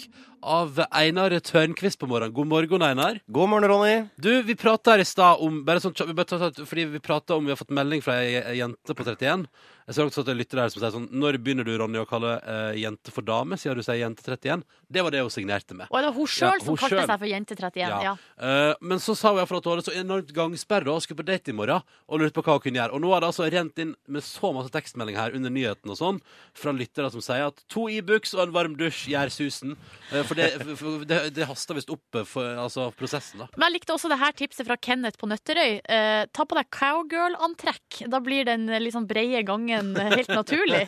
av Einar Tørnquist på morgenen. God morgen, Einar. God morgen, Ronny. Du, vi prata her i stad om bare sånn, vi bare Fordi vi prata om Vi har fått melding fra ei jente på 31. Jeg ser også at det er lyttere her som sier sånn Når begynner du, Ronny, å kalle eh, jente for dame, siden du sier jente 31? Det var det hun signerte med. Og det var hun sjøl Ja, som hun kalte selv. seg for Jente 31. Ja. Eh, men så sa hun iallfall at hun hadde så enormt gangsperre og skulle på date i morgen, og lurte på hva hun kunne gjøre. Og nå har det altså rent inn med så masse tekstmelding her under nyheten og sånn, fra lyttere som sier at to Ibux og en varm dusj gjør susen. Eh, for det, for det, det haster visst opp eh, for altså, prosessen, da. Men jeg likte også det her tipset fra Kenneth på Nøtterøy. Eh, ta på deg cowgirl-antrekk. Da blir den eh, liksom breie gangen eh, helt naturlig.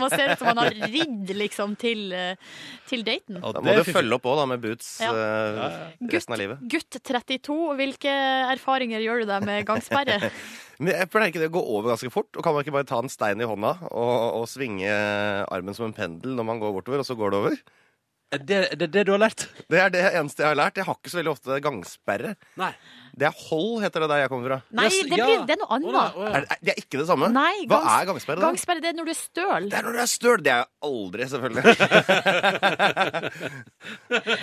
Man ser ut som man har ridd liksom til, eh, til daten. Da må du følge opp òg, da, med boots Ja. eh, resten av livet. Gutt 32, hvilke erfaringer gjør du deg med gangsperre? Men jeg pleier ikke det å gå over ganske fort? Og kan man ikke bare ta en stein i hånda og, og svinge armen som en pendel når man går bortover, og så går det over? Er det er det, det du har lært? Det er det eneste jeg har lært. Jeg har ikke så veldig ofte gangsperre. Nei. Det er hold, heter det der jeg kommer fra. Nei, Yes, det, ja. blir, det er noe Å, annet. nei, å, ja. Er, det- det er ikke det samme? Nei, Hva gangs- er gangsperre? da? Gangsperre det er når du er støl. Det er når du er støl. Det er jeg aldri, selvfølgelig.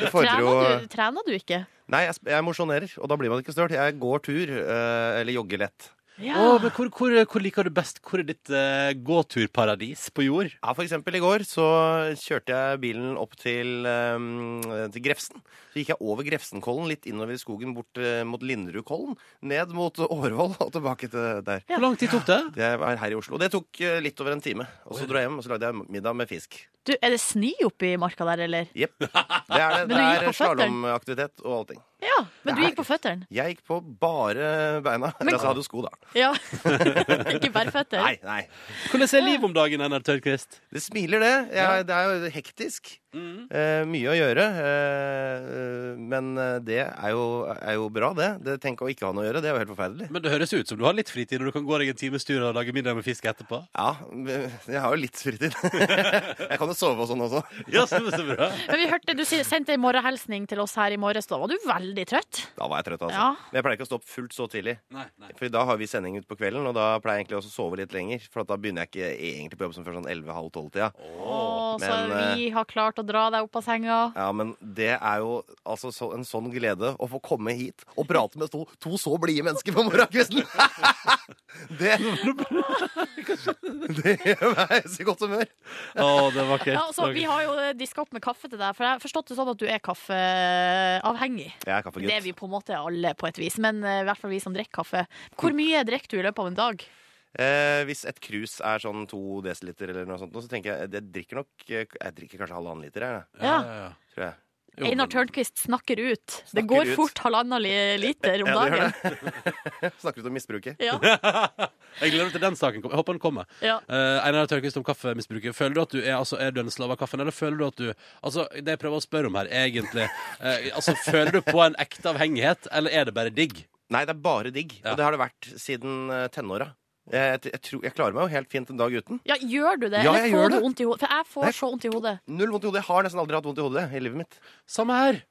det fordrer jo Trener du, trener du ikke? Nei, jeg, sp- jeg mosjonerer, og da blir man ikke støl. Jeg går tur, eh, eller jogger lett. Ja. Å, men hvor, hvor, hvor liker du best? Hvor er ditt uh, gåturparadis på jord? Ja, for eksempel i går så kjørte jeg bilen opp til, um, til Grefsen. Så gikk jeg over Grefsenkollen, litt innover i skogen, bort uh, mot Linderudkollen. Ned mot Årvoll og tilbake til der. Hvor lang tid tok det? Det var her i Oslo. Det tok uh, litt over en time. Og så dro jeg hjem og så lagde jeg middag med fisk. Du, er det snø oppi marka der, eller? Jepp. Det er det. Men du Det er slalåmaktivitet og allting. Ja, men du gikk på føttene? Jeg gikk på bare beina. Men... altså, jeg hadde jo sko, da. Ja. Ikke bare føtter? Nei, nei. Hvordan er livet om dagen, Einar Tørnquist? Det smiler, det. Jeg, Det er jo hektisk. Eh, mye å gjøre. Eh, men eh, det er jo, er jo bra, det. det. Tenk å ikke ha noe å gjøre. Det er jo helt forferdelig. Men det høres ut som du har litt fritid når du kan gå deg en times tur og lage middag med fisk etterpå. Ja, jeg har jo litt fritid. jeg kan jo sove og sånn også. Ja, så, så bra. Men vi hørte Du sendte en morgenhilsning til oss her i morges. Da var du veldig trøtt. Da var jeg trøtt, altså. Ja. Men jeg pleier ikke å stå opp fullt så tidlig. Nei, nei. For da har vi sending ut på kvelden, og da pleier jeg egentlig også å sove litt lenger. For at da begynner jeg ikke egentlig på jobb som før sånn 11-halv-12-tida. Oh, så eh, vi har klart å dra deg opp av senga. Ja, men det er jo altså så, en sånn glede å få komme hit og prate med to, to så blide mennesker på morgenkvisten! det, det gjør meg så godt humør. Å, det er vakkert. Ja, altså, vi har jo diska opp med kaffe til deg, for jeg har forstått det sånn at du er kaffeavhengig. Jeg er kaffegutt. Det er vi på en måte alle, på et vis. Men eh, i hvert fall vi som drikker kaffe. Hvor mye drikker du i løpet av en dag? Eh, hvis et krus er sånn to desiliter eller noe sånt, så tenker jeg jeg drikker nok Jeg drikker kanskje halvannen liter, jeg, Ja. ja. tror jeg. Jo, Einar Tørnquist snakker ut. det går ut. fort halvannen liter om Ja, dagen. Snakker ut om misbruket. Ja. Jeg gleder meg til den saken. Jeg håper den kommer. Ja. Uh, Einar Tørnquist om kaffemisbruket. Føler du at du er, altså, er du en slave av kaffen, eller føler du at du Altså, det jeg prøver å spørre om her, egentlig uh, Altså, føler du på en ekte avhengighet, eller er det bare digg? Nei, det er bare digg. Ja. Og det har det vært siden eh, tenåra. Jeg, jeg, jeg, tror- jeg klarer meg jo helt fint en dag uten. ja, gjør du det? Ja, Eller jeg får du det. vondt i hodet? For jeg får Nei. så vondt i hodet. Null vondt i hodet. Jeg har nesten aldri hatt vondt i hodet i livet mitt. Samme her.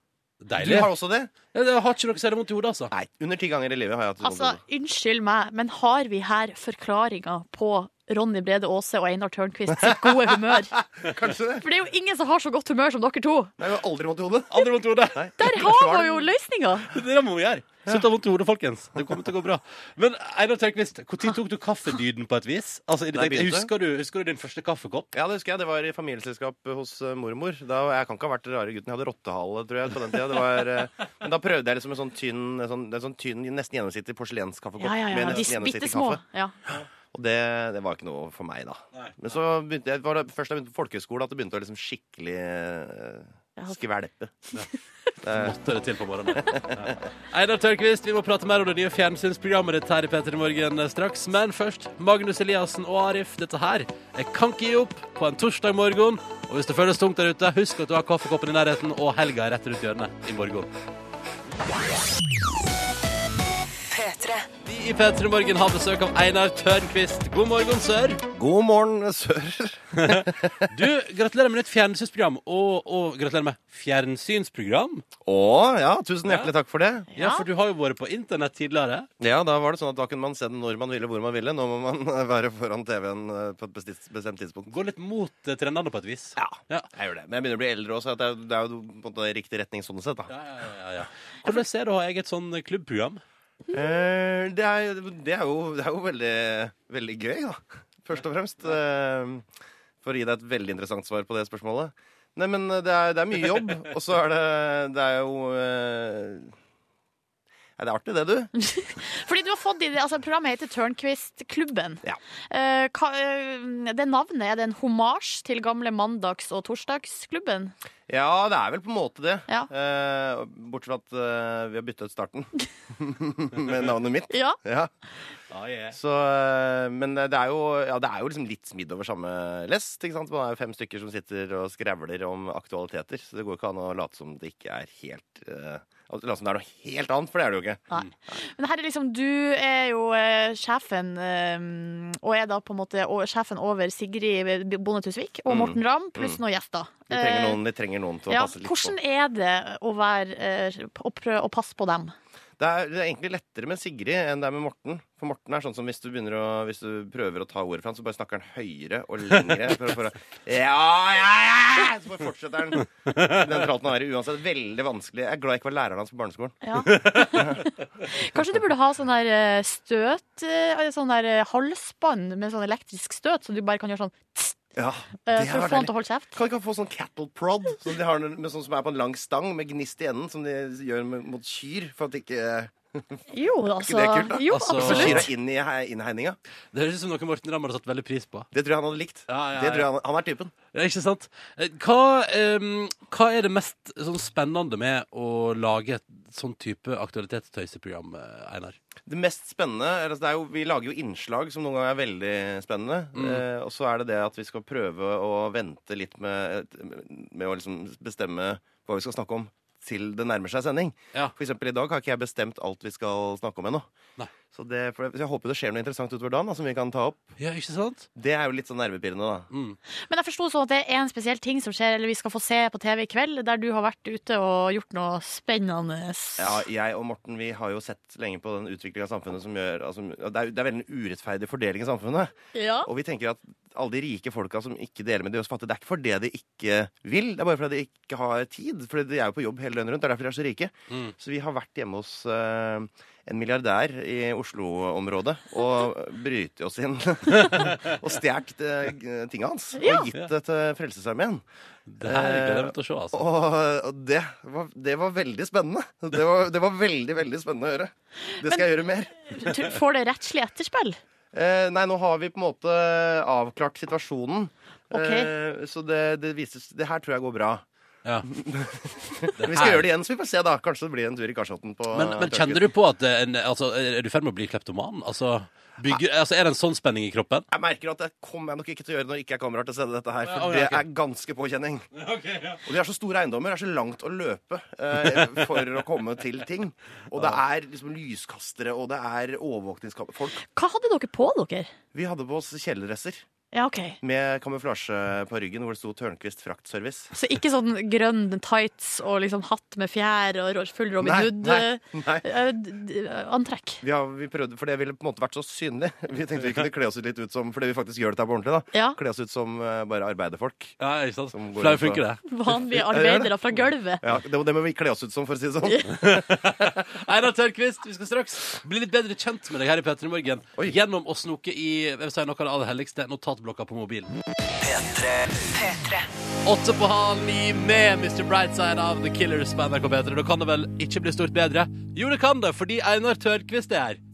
Du har også det? Jeg har ikke noe særlig vondt i hodet, altså. Nei, under ti ganger i livet har jeg hatt vondt i Altså, hodet. unnskyld meg, men har vi her forklaringa på Ronny Brede Aase og Einar Tørnquist sitt gode humør? Kanskje det? For det er jo ingen som har så godt humør som dere to. Nei, aldri vondt i hodet. Aldri vondt i hodet. Nei. Der har man jo løsninga! Det må vi gjøre. Slutt å ha vondt i hodet, folkens. Det kommer til å gå bra. Men Einar Tørnquist, når tok du kaffedyden på et vis? Altså, Da jeg husker, du, husker du din første kaffekopp? Ja, det husker jeg. Det var i familieselskap hos eh, mormor. Da, jeg kan ikke ha vært den rare gutten. Jeg hadde rottehale, tror jeg, på den tida. Det var, eh, men da prøvde jeg liksom en sånn tynn, en sånn, en sånn tynn nesten gjennomsnittlig porselenskaffekopp. Ja, ja, ja. med De bitte små. Ja. Og det, det var ikke noe for meg, da. Nei. Men så begynte jeg, var det først da jeg begynte på folkehøyskole at det begynte å liksom skikkelig eh, Ja. Måtte det til på morgenen. Ja. Einar Tørkvist, vi må prate mer om det nye fjernsynsprogrammet ditt her i P3 Morgen straks. Men først, Magnus Eliassen og Arif. Dette her Jeg kan ikke gi opp på en torsdag morgen. Og hvis det føles tungt der ute, husk at du har kaffekoppen i nærheten, og helga er rett rundt hjørnet i morgen. P3. Vi i P3 Morgen har besøk av Einar Tørnquist. God morgen, sør. God morgen, sør. Du, gratulerer med nytt fjernsynsprogram, og, og gratulerer med fjernsynsprogram. Å ja, tusen hjertelig takk for det. Ja, for du har jo vært på internett tidligere. Ja, da var det sånn at da kunne man se den når man ville, hvor man ville. Nå må man være foran TV-en eh, på et bestemt, tidspunkt. Gå litt mot eh, trendene på et vis. Ja, Ja. jeg gjør det. Men jeg begynner å bli eldre også, så det er, det er jo på en måte riktig retning sånn sett. da. Ja, ja, ja, ja. Hvordan ser du å ha eget sånn klubbprogram? Eh, det, er, det, er jo, det er jo veldig, veldig gøy, da. Først og fremst. Uh, for å gi deg et veldig interessant svar på det spørsmålet. Nei, men det er, det er mye jobb, og så er det Det er jo eh, Nei, det er artig, det, du. Fordi du har fått i det, altså Programmet heter Tørnquist-klubben. Ja. Eh, hva- eh, det navnet, er det en homasj til gamle mandags- og torsdagsklubben? Ja, det er vel på en måte det. Ja. Eh, bortsett fra at eh, vi har bytta ut starten med navnet mitt. Ja. Ja. Ah, yeah. Så, eh, men det er, jo, ja, det er jo liksom litt smidd over samme lest. ikke sant? Man er jo fem stykker som sitter og skrevler om aktualiteter. Så det går ikke an å late som det ikke er helt uh, Late som det er noe helt annet, for det er det jo ikke. Nei. Men her er liksom, du er jo eh, sjefen, eh, og er da på en måte og, sjefen over Sigrid Bonde Tusvik og Mm. Morten Ramm, pluss noen gjester. De trenger Eh, noen, de trenger noen til å ja, passe litt hvordan på. er det å, være, eh, å prøve å passe på dem? Det er, det er egentlig lettere med Sigrid enn det er med Morten. For Morten er sånn som hvis du å Hvis du prøver å ta ordet fra han, så bare snakker han høyere og lengre. For for ja, ja, ja! Så bare fortsetter han den praten han er i uansett. Veldig vanskelig. Jeg er glad jeg ikke var læreren hans på barneskolen. Ja. Kanskje du burde ha sånn der eh, støt eh, Sånn der eh, halsbånd med sånn elektrisk støt, så du bare kan gjøre sånn tss, Ja, eh, det for å få han til å holde kjeft. Kan ikke ikke få sånn cattle prod som de har med sånn som er på en lang stang med gnist i enden, som de gjør med, mot kyr? For at ikke Jo, altså. det er kult, da? Jo, Altså- absolutt. inn i innhegninga. Det høres ut som noe Morten Ramm hadde satt veldig pris på. Det tror jeg han hadde likt. Ja, ja, Det tror jeg han, han er typen. Ja, ikke sant? Eh, Hva, um, hva er det mest sånn spennende med å lage et sånn type aktualitetstøyseprogram, eh, Einar? Det mest spennende er, altså, det er jo, Vi lager jo innslag som noen ganger er veldig spennende. Mm. Eh, og så er det det at vi skal prøve å vente litt med, med å liksom bestemme hva vi skal snakke om til det nærmer seg sending. Ja. For eksempel i dag har ikke jeg bestemt alt vi skal snakke om ennå. Nei. Så, det, for jeg håper det skjer noe interessant utover dagen da, som vi kan ta opp. Ja, ikke sant? Det er jo litt sånn nervepirrende, da. Mm. Men jeg forsto sånn at det er en spesiell ting som skjer, eller vi skal få se på TV i kveld, der du har vært ute og gjort noe spennende. Ja, jeg og Morten vi har jo sett lenge på den utviklinga av samfunnet som gjør altså, det, er, det er veldig en urettferdig fordeling i samfunnet. Ja. Og vi tenker at alle de rike folka som ikke deler med de oss fattige, det er ikke fordi de ikke vil, det er bare fordi de ikke har tid. For de er jo på jobb hele døgnet rundt. Det er derfor de er så rike. Mm. Så vi har vært hjemme hos eh, en milliardær i Oslo-området og brytet oss inn og stjålet uh, tinga hans og gitt det til Frelsesarmeen. Det her gleder jeg meg til å se, altså. Og, det, var, det var veldig spennende. Det var, det var veldig, veldig spennende å gjøre. Det skal jeg gjøre mer. Får det rettslig etterspill? Eh, nei, nå har vi på en måte avklart situasjonen. Ok. Eh, så det, det vises Det her tror jeg går bra. Ja. Vi skal gjøre det igjen, så vi får se, da. Kanskje det blir en tur i Karsotten på Men, men kjenner du på at er en, altså, Er du i ferd med å bli kleptoman? Altså, bygger, altså, er det en sånn spenning i kroppen? Jeg merker at det kommer jeg nok ikke til å gjøre når ikke jeg kommer her til å se dette her. For Ja, det er ganske påkjenning. Og vi har så store eiendommer, det er så langt å løpe eh, for å komme til ting. Og det er liksom lyskastere, og det er overvåkningskamera. Folk Hva hadde dere på dere? Vi hadde på oss kjeledresser Ja, OK. med kamuflasje på ryggen hvor det sto Tørnquist fraktservice. Så ikke sånn grønn tights og liksom hatt med fjær og full Robin Nei, nei, nei. Hood-antrekk. Vi vi prøvde, for det ville på en måte vært så synlig. Vi tenkte vi kunne kle oss litt ut som Fordi vi faktisk gjør dette på ordentlig. da Ja. Kle oss ut som eh, bare arbeiderfolk. Ja, ikke sant? Som For det funker, det. Vanlige arbeidere fra gulvet. Ja, det, det må vi kle oss ut som, for å si det sånn. Einar Tørnquist, vi skal straks bli litt bedre kjent med deg her i P3 Morgen Oi. gjennom å snoke i jeg vil si, noe av det aller helligste, notatblokka på mobilen. Åtte på halv ni med Mr. Brightside av The Killers på NRK P3. Da kan det vel ikke bli stort bedre? Jo, det kan det, fordi Einar Tørnquist er her.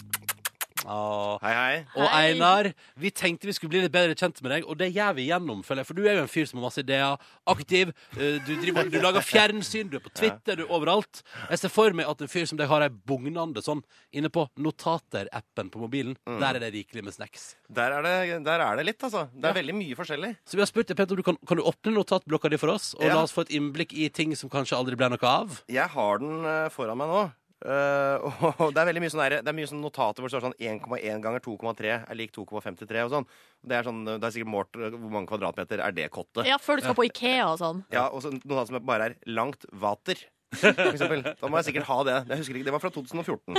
Åh. Hei, hei. Og Hei. Einar, vi tenkte vi skulle bli litt bedre kjent med deg, og det gjør vi gjennom, føler jeg. For du er jo en fyr som har masse ideer, aktiv. eh, Du, driver, du lager fjernsyn, du er på Twitter, du er overalt. Jeg ser for meg at en fyr som deg har ei bugnende sånn inne på Notater-appen på mobilen. Der er det rikelig med snacks. Der er, det, der er det litt, altså. Det er veldig mye forskjellig. Så vi har spurt deg, Peter, du kan, kan du åpne notatblokka di for oss, og Ja. la oss få et innblikk i ting som kanskje aldri ble noe av? Jeg har den eh, foran meg nå. Eh, og det er veldig mye sånn Det er mye sånn notater hvor det står sånn 1,1 ganger 2,3 er lik 2,53 og sånn. Det er sånn, det er sikkert målt eh, hvor mange kvadratmeter er det kottet. Ja, før du skal på Ikea og sånn. Ja, og så noe som bare er langt vater. For eksempel. Da må jeg sikkert ha det. Jeg husker ikke, Det var fra 2014.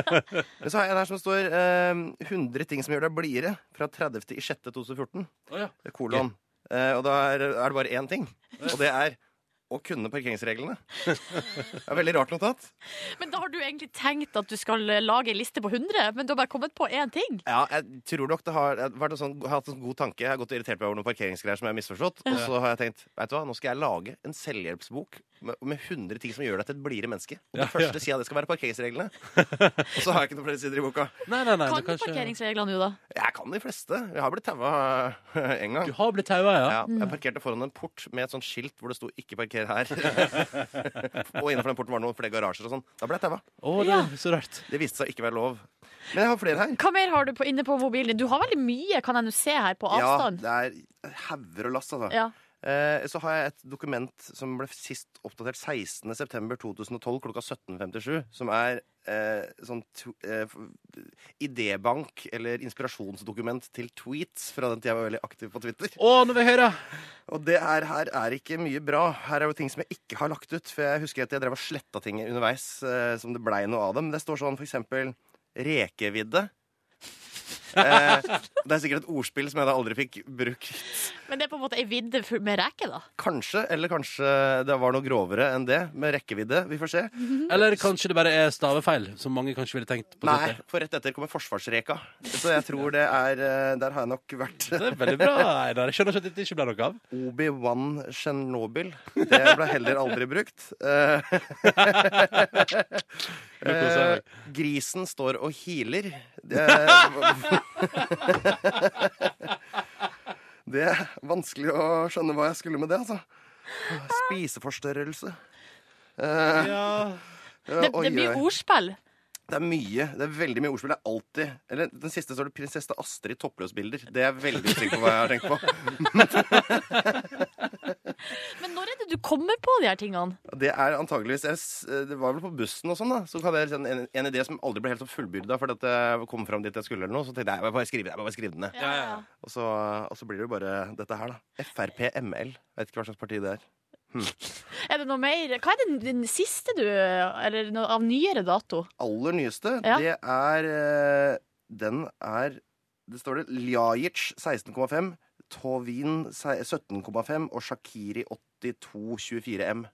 Men så har jeg en her som står eh, 100 ting som gjør deg blidere fra 30. Oh, 6. 2014. Å ja. Kolon. Eh, og da er, er det bare én ting. Og det er å kunne parkeringsreglene. Det er veldig rart notat. Men da har du egentlig tenkt at du skal eh, lage en liste på 100, men du har bare kommet på én ting. Ja, jeg tror nok det har vært en sånn, jeg har hatt en god tanke. Jeg har gått og irritert meg over noen parkeringsgreier som jeg har misforstått. Og så har jeg tenkt vet du hva, nå skal jeg lage en selvhjelpsbok med, med 100 ting som gjør deg til et blidere menneske. Og det første sida det skal være parkeringsreglene. Og så har jeg ikke noen flere sider i boka. Nei, nei, nei. Kan du kanskje... parkeringsreglene nå, da? Jeg kan de fleste. Jeg har blitt taua en gang. Du har blitt taua, ja? Ja, jeg parkerte foran en port med et sånt skilt hvor det sto 'ikke parker her'. og innenfor den porten var det noen flere garasjer og sånn. Da ble jeg taua. Oh, det er så rart. Det viste seg å ikke være lov. Men jeg har flere her. Hva mer har du på, inne på mobilen din? Du har veldig mye, kan jeg nå se her på avstand. Ja, det er hauger og lass, altså. Ja. Eh, så har jeg et dokument som ble sist oppdatert 16.9.2012 klokka 17.57, som er eh, sånn eh, idébank eller inspirasjonsdokument til tweets fra den tida jeg var veldig aktiv på Twitter. Å, nå vil jeg høre! Og det her, her er ikke mye bra. Her er jo ting som jeg ikke har lagt ut. For jeg husker at jeg drev og sletta ting underveis eh, som det blei noe av dem. Det står sånn for eksempel rekevidde. Eh, det er sikkert et ordspill som jeg da aldri fikk brukt. Men det er på en måte ei vidde med reke, da. Kanskje, eller kanskje det var noe grovere enn det, med rekkevidde. Vi får se. Eller kanskje det bare er stavefeil, som mange kanskje ville tenkt på Nei, for rett etter kommer forsvarsreka. Så jeg tror det er eh, Der har jeg nok vært. Det er veldig bra, Einar. Jeg skjønner ikke at dette ikke ble noe av. Obi-Wan Chernobyl. Det ble heller aldri brukt. Eh, eh, grisen står og hiler. Det, det er vanskelig å skjønne hva jeg skulle med det, altså. Spiseforstørrelse. Eh, Ja. Det, det blir ordspill. Det er mye. Det er veldig mye ordspill. Det er alltid Eller den siste står det 'Prinsesse Astrid toppløsbilder'. Det er jeg veldig trygg på hva jeg har tenkt på. Men når er det du kommer på de her tingene? Det er antageligvis Det var vel på bussen og sånn, da. Så hadde jeg liksom en, en idé som aldri ble helt så fullbyrda fordi at jeg kom fram dit jeg skulle eller noe. Så tenkte jeg jeg må bare skrive, jeg må bare skrive den ned. Ja, ja. Og så, og så blir det jo bare dette her, da. Frp ML. Vet ikke hva slags parti det er. Er det noe mer? Hva er den, den siste du Eller noe av nyere dato? Aller nyeste, Ja. det er eh, Den er Det står det Ljajic 16,5, Tovin 17,5 og Shakiri 82,24 M.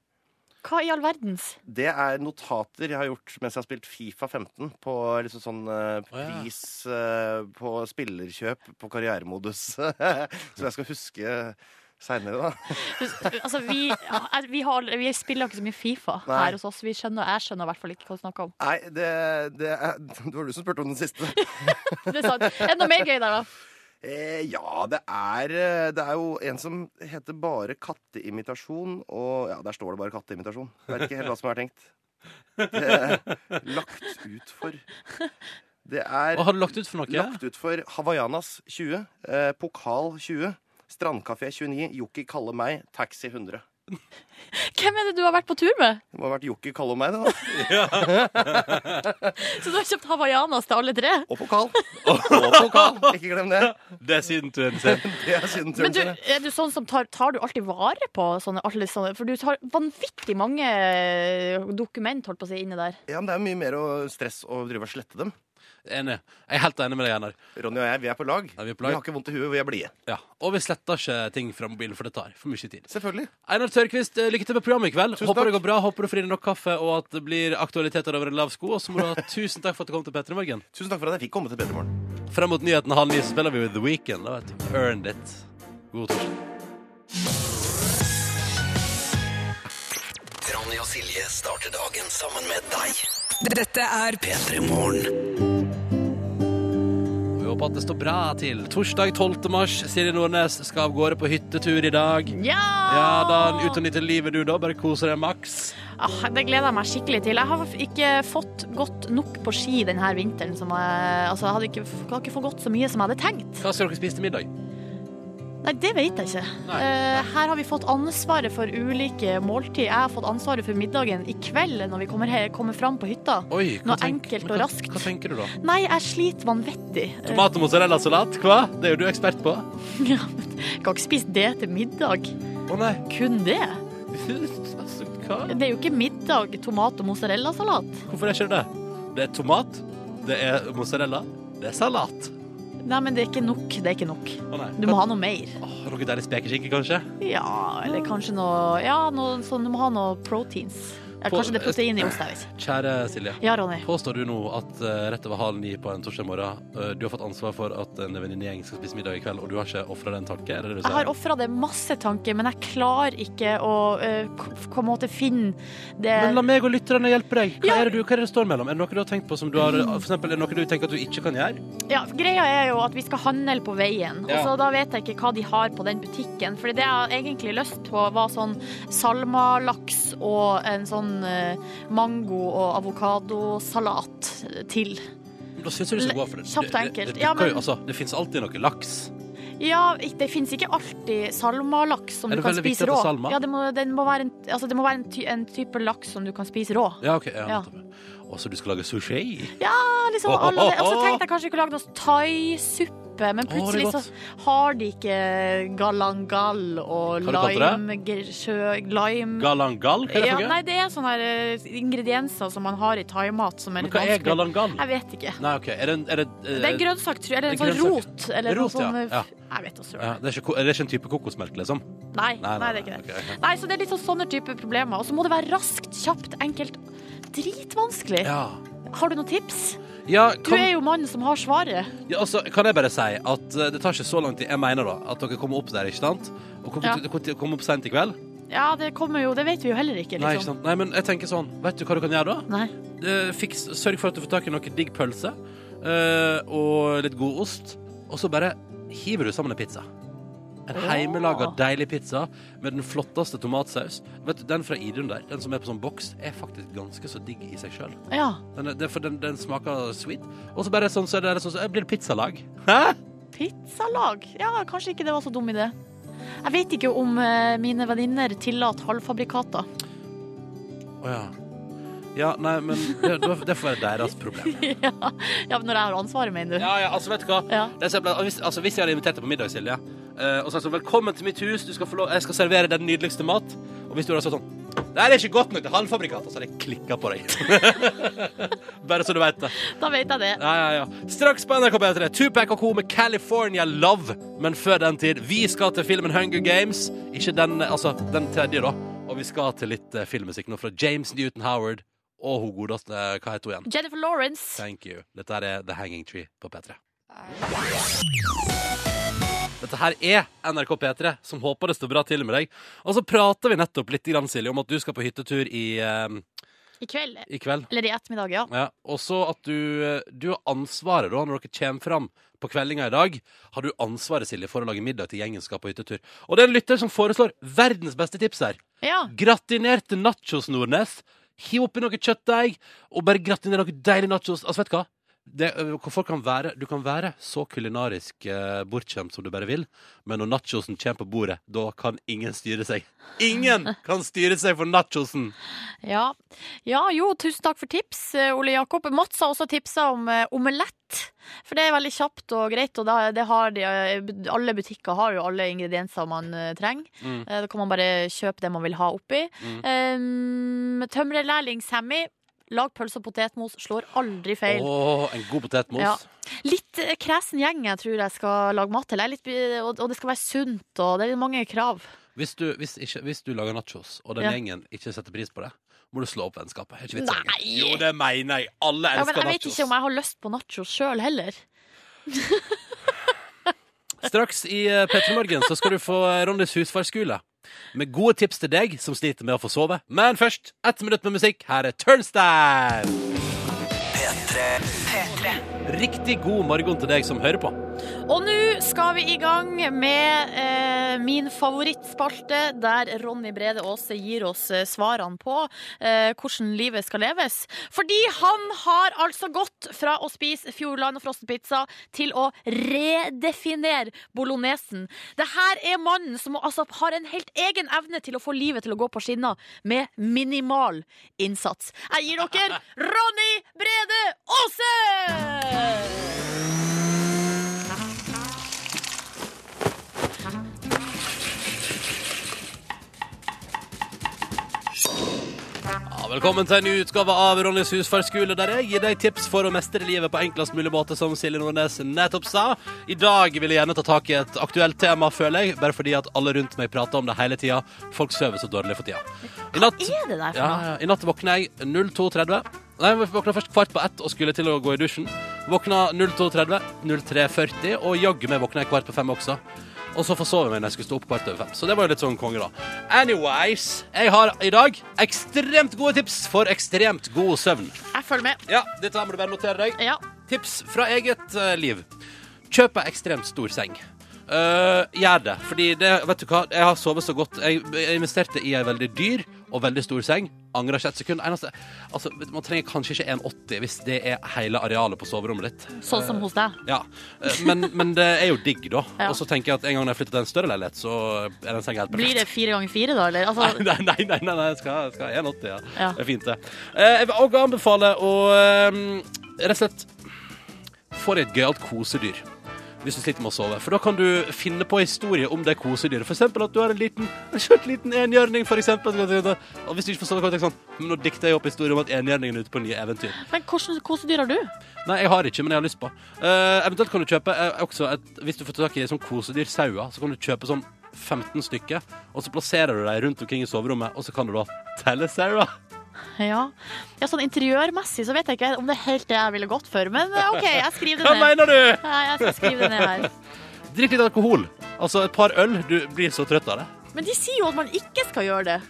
Hva i all verdens? Det er notater jeg har gjort mens jeg har spilt Fifa 15 på liksom sånn uh, pris uh, på spillerkjøp på karrieremodus. Så jeg skal huske seinere, da. Altså, vi, vi, har, vi spiller ikke så mye Fifa Nei. her hos oss. Vi skjønner, jeg skjønner i hvert fall ikke hva du snakker om. Nei, det, det er Det var du som spurte om den siste. Det er sant. Enda mer gøy der, da? Eh, ja, det er, eh, det er jo en som heter bare katteimitasjon, og ja, der står det bare katteimitasjon. Jeg vet ikke helt hva som er tenkt. Det er lagt ut for Det er har du lagt ut for noe? lagt ut for Havajanas 20, eh, Pokal 20, Strandkafé 29, Jokki kaller meg, Taxi 100. Hvem er det du har vært på tur med? Det må ha vært Jokke Kalle og meg, det, da. Så du har kjøpt hawaiianas til alle tre? Og Pokal. Og Pokal. Ikke glem det. Det er siden turen sin. Det er siden Men du, er du sånn som tar, tar du alltid vare på sånne, alle sånne For du tar vanvittig mange eh, dokument holdt på å si, inni der. Ja, men det er mye mer å- stress å drive og slette dem. Enig. Jeg er helt enig med deg, Einar. Ronny og jeg, vi er på lag. Ja, vi er på Vi har ikke vondt i huet, vi er blide. Ja. Og vi sletter ikke ting fra mobilen, for det tar for mye tid. Selvfølgelig. Einar Tørkvist, eh, lykke til med programmet i kveld. Tusen Håper det går bra, håper du får i deg nok kaffe, og at det blir aktualiteter over en lav sko. Og så må du ha tusen takk for at du kom til P3 Morgen. Tusen takk for at jeg fikk komme til Petermorgen. Frem mot nyheten halv ni så spiller vi with The Weekend. Da, vet du. Earned it. God torsdag. Ronny og Silje starter dagen sammen med deg. Dette er P3 Morgen. Håper at det står bra til. Torsdag 12. mars. Siri Nordnes skal av gårde på hyttetur i dag. Ja! Ja da, ut og nyte livet du, da. Bare kose deg maks. Ah, det gleder jeg meg skikkelig til. Jeg har ikke fått gått nok på ski denne vinteren. Som jeg, altså, jeg hadde ikke, har ikke fått gått så mye som jeg hadde tenkt. Hva skal dere spise til middag? Nei, det vet jeg ikke. Nei. nei. her har vi fått ansvaret for ulike måltid. Jeg har fått ansvaret for middagen i kveld når vi kommer, her, kommer fram på hytta. Oi, Noe tenk- enkelt og hva- raskt. Hva tenker du da? Nei, jeg sliter vanvittig. Eh, Tomat- og mozzarella-salat? Hva? Det er jo du ekspert på. Ja, men jeg kan ikke spise det til middag. Å nei. Kun det. Altså, hva? Det er jo ikke middag, tomat og mozzarellasalat. Hvorfor er ikke det det? Det er tomat, det er mozzarella, det er salat. Nei, men det er ikke nok. Det er ikke nok. Å nei. Du må ha noe mer. Åh, noe deilig spekeskinke, kanskje? Ja, eller kanskje noe Ja, noe, sånn, du må ha noe proteins. Ja, kanskje det er protein i ost, jeg vet. Kjære Silje. Ja, Ronny. Påstår du nå at uh, rett over halv ni på en torsdag morgen uh, du har fått ansvar for at en venninnegjeng skal spise middag i kveld, og du har ikke ofra den tanke? Det det Jeg har ofra det masse tanker, men jeg klarer ikke å uh, på en måte finne det Men la meg og lytterne hjelpe deg. Hva, Ja. er det du, hva er det står mellom? Er det noe du har tenkt på som du har For eksempel, er det noe du tenker at du ikke kan gjøre? Ja, Greia er jo at vi skal handle på veien, Ja. og så da vet jeg ikke hva de har på den butikken. For det jeg egentlig lyst på, var sånn salmalaks og en sånn eh, mango- og avokadosalat til. Da syns jeg du skal gå for det. Kjapt og Det- enkelt. Det, det, Ja, men- altså, det fins alltid noe laks. Ja, det fins ikke alltid salmalaks som du kan spise rå. Ja, det må, må være en, altså, det må være en, ty, en type laks som du kan spise rå. Ja, ok. Ja, Ja. Og så du skal lage sushi? Ja, liksom alle. Og så åh. tenkte jeg kanskje jeg kunne lage noe thaisuppe, men Åh, er plutselig så har de ikke galangal og lime, lime Galangal? Hva er det ja, for Nei, det er sånne eh, ingredienser som man har i thaimat som er Men litt hva er vanskelig. galangal? Jeg vet ikke. Nei, ok. Er det, en- er det, eh, Det er en grønnsak, tror jeg. Eller en sånn grønnsak. rot. Eller Rot, noe sånn ja. Ja. Jeg vet da søren. ja, det, er ikke, ko- det er ikke en type kokosmelk, liksom? Nei, nei, det er ikke det. ok. Nei, så det er litt sånn sånne type problemer. Og så må det være raskt, kjapt, enkelt. Dritvanskelig. Ja. Har du noen tips? Ja, Du er jo mannen som har svaret. ja, altså, kan jeg bare si at eh, det tar ikke så lang tid Jeg mener da at dere kommer opp der, ikke sant? Og kommer Ja. til- kommer opp sent i kveld? Ja, det kommer jo Det vet vi jo heller ikke, Nei, ikke liksom. sant? Nei, men jeg tenker sånn Vet du hva du kan gjøre da? Nei. Eh, Fiks, sørg for at du får tak i noe digg pølse eh, og litt god ost, og så bare hiver du sammen en pizza. En heimelaga, deilig pizza med den flotteste tomatsaus. Vet du, Den fra Idun der, den som er på sånn boks, er faktisk ganske så digg i seg sjøl. Ja. Den, er- det er for den, den smaker sweet. Og så bare sånn, så er det sånn, så blir det pizzalag. Hæ? Pizzalag. Ja, kanskje ikke det var så dum idé. Jeg vet ikke om eh, mine venninner tillater halvfabrikater. Å ja. Ja, nei, men det, det får være deres problem. ja. ja, men når jeg har ansvaret, mener du? Ja, ja, altså, vet du hva? Ja. Det er hvis, altså, hvis jeg hadde invitert deg på middag, Silje, eh, og sagt sånn 'Velkommen til mitt hus, du skal få lov, jeg skal servere den nydeligste mat', og hvis du hadde sagt sånn 'Det er ikke godt nok til halvfabrikat', så hadde jeg klikka på deg. Bare så du veit det. Da vet jeg det. Ja, ja, ja. Straks på NRK P3, Tupac og co. med California Love. Men før den tid, vi skal til filmen Hunger Games. Ikke den, altså den tredje, da. Og vi skal til litt eh, filmmusikk nå fra James Newton Howard og hun godeste Hva heter hun igjen? Jennifer Lawrence. Thank you. Dette her er The Hanging Tree på P3. Dette her er NRK P3, som håper det står bra til med deg. Og så prater vi nettopp litt, grann, Silje, om at du skal på hyttetur i, eh, I kveld. i kveld. Eller i ettermiddag, ja. Ja, og så at du, eh, du har ansvaret da, når dere kommer fram på kveldinga i dag, har du ansvaret, Silje, for å lage middag til gjengen skal på hyttetur. Og det er en lytter som foreslår verdens beste tips her. Ja. Gratinerte nachos, Nordnes. Hiv oppi noe kjøttdeig, og bare gratinere noe deilig nachos. Altså, vet du hva? Det, folk kan være, du kan være så kulinarisk eh, bortskjemt som du bare vil, men når nachosen kommer på bordet, da kan ingen styre seg. Ingen kan styre seg for nachosen! Ja. ja, jo, tusen takk for tips, eh, Ole Jakob. Mats har også tipsa om eh, omelett. For det er veldig kjapt og greit, og det har de, eh, alle butikker har jo alle ingredienser man eh, trenger. Mm. Eh, Da kan man bare kjøpe det man vil ha oppi. Um, Tømrerlærling Sammy. Lag pølse og potetmos. Slår aldri feil. Å, en god potetmos. Ja. Litt eh, kresen gjeng jeg tror jeg skal lage mat til. Litt, og, og det skal være sunt, og det er mange krav. Hvis du, hvis, ikke, hvis du lager nachos, og den Ja. gjengen ikke setter pris på det, må du slå opp vennskapet. Nei! Jo, det mener jeg. Alle Ja, men elsker jeg vet ikke om jeg har lyst på nachos sjøl heller. Straks i eh, P3 Morgen så skal du få eh, Ronnys husfarskule. Med gode tips til deg som sliter med å få sove. Men først, ett minutt med musikk. Her er Turnstile! P3. Riktig god morgen til deg som hører på. Og nå skal vi i gang med eh, min favorittspalte, der Ronny Brede Aase gir oss eh, svarene på eh, hvordan livet skal leves. Fordi han har altså gått fra å spise Fjordland og frossenpizza til å redefinere bolognesen. Det her er mannen som altså, har en helt egen evne til å få livet til å gå på skinner med minimal innsats. Jeg gir dere Ronny Brede Aase! Ja, velkommen til en ny utgave av Ronnys husfarskule, der jeg gir deg tips for å mestre livet på enklest mulig måte, som Silje Nordnes nettopp sa. I dag vil jeg gjerne ta tak i et aktuelt tema, føler jeg, bare fordi at alle rundt meg prater om det hele tida. Folk sover så dårlig for tida. I natt, Hva er det der for noe? ja, I natt våkna jeg 02.30. Nei, jeg våkna først kvart på ett og skulle til å gå i dusjen. Våkna 02.30, 03.40, og jaggu meg våkna jeg kvart på fem også. Og så forsov jeg meg når jeg skulle stå opp kvart over fem. Så det var jo litt sånn konge, da. Anyways, jeg har i dag ekstremt gode tips for ekstremt god søvn. Jeg følger med. Ja, dette her må du bare notere deg. Ja. Tips fra eget eh, liv. Kjøp ei ekstremt stor seng. Eh, gjør det, fordi det, vet du hva, jeg har sovet så godt. Jeg, jeg investerte i ei veldig dyr og veldig stor seng, Angrer ikke et sekund. Eneste, altså, man trenger kanskje ikke 1,80 hvis det er hele arealet på soverommet ditt. Sånn som hos deg. Ja, eh, men, men det er jo digg, da. Ja. Og så tenker jeg at en gang når jeg flytter til en større leilighet, så er den senga helt perfekt. Blir det fire ganger fire, da? Eller? Altså, Nei, nei, nei, nei, nei skal, skal ha 1,80, ja. Ja. Det er fint, det. Eh, Jeg vil også anbefale å eh, rett og slett få deg et gøyalt kosedyr. Hvis du sliter med å sove. For da kan du finne på historier om det kosedyret. Eksempel at du har en liten, en liten enhjørning, for eksempel. Og hvis du ikke får sove, kan du sånn nå dikter jeg opp historier om at enhjørningen er ute på nye eventyr. men hvilket kosedyr har du? Nei, jeg har ikke, men jeg har lyst på. Uh, eventuelt kan du kjøpe uh, også et, Hvis du får tak i sånn kosedyrsauer, så kan du kjøpe sånn 15 stykker, og så plasserer du dem rundt omkring i soverommet, og så kan du da telle sauer. Ja. ja, sånn interiørmessig så vet jeg ikke om det er helt det jeg ville gått for, men eh, OK, jeg skriver det ned. Hva mener du? Nei, jeg skal skrive det ned her. Drikk litt alkohol. Altså et par øl. Du blir så trøtt av det. Men de sier jo at man ikke skal gjøre det.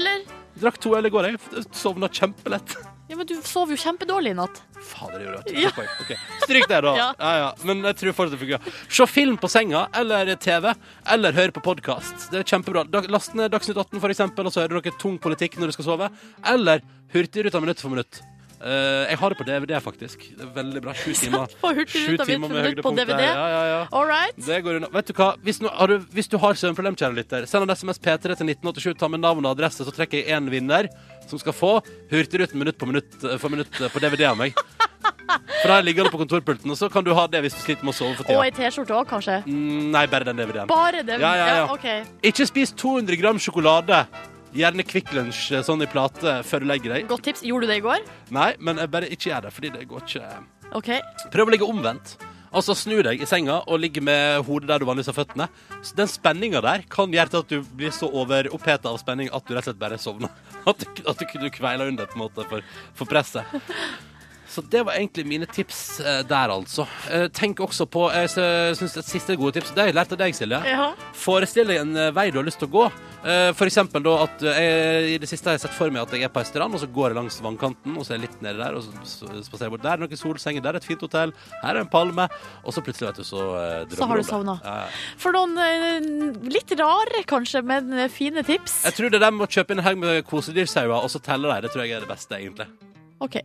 Eller? Drakk to øl i går, jeg. Sovna kjempelett. Ja, men du sov jo kjempedårlig i natt. Fader, det gjorde Ja. Okay. Stryk det, da. Ja. Ja, ja. Men jeg tror fortsatt det fungerer. Se film på senga, eller TV, eller hør på podkast. Det er kjempebra. Last ned Dagsnytt 18, for eksempel, og så hører dere tung politikk når du skal sove. Eller Hurtigruta minutt for minutt. Eh, jeg har det på DVD, faktisk. Det er veldig bra. Sju timer. Sju timer med høydepunkt. Ja, ja, ja. All right. Det går unna. Vet du hva? Hvis, har du, hvis du har søvnproblem, kjære lytter, send en SMS P3 til 1987, ta med navn og adresse, så trekker jeg én vinner som skal få Hurtigruten minutt på minutt eh, for minutt eh, på DVD av meg. For der ligger det på kontorpulten, og så kan du ha det hvis du sliter med å sove for Og tida. ei T-skjorte òg, kanskje. Mm, nei, bare den DVD-en. Bare det. Ja, ja, ja. OK. Ikke spis 200 gram sjokolade. Gjerne Kvikk Lunsj eh, sånn i plate før du legger deg. Godt tips. Gjorde du det i går? Nei, men jeg bare ikke gjør det, fordi det går ikke OK. Prøv å ligge omvendt. Altså Snu deg i senga og ligge med hodet der du vanligvis har føttene. Så Den spenninga der kan gjøre til at du blir så overoppheta av spenning at du rett og slett bare sovner. At du, at du, du kveiler under på en måte for, for presset. Så det var egentlig mine tips eh, der, altså. Eh, tenk også på Jeg syns et siste gode tips Det har jeg lært av deg, Silje. Ja. Forestill deg en eh, vei du har lyst til å gå. Eh, For eksempel da at eh, jeg, I det siste har jeg sett for meg at jeg er på ei strand, og så går jeg langs vannkanten, og så er jeg litt nede der, og så spaserer jeg bort. Der er noen solsenger, der er et fint hotell, her er en palme, og så plutselig, vet du, så drømmer drømmer Så har du sovna. Ja. For noen eh, litt rare, kanskje, men eh, fine tips. Jeg tror det er dem å kjøpe inn en haug med kosedyrsauer, og så telle dem, det tror jeg er det beste, egentlig. OK.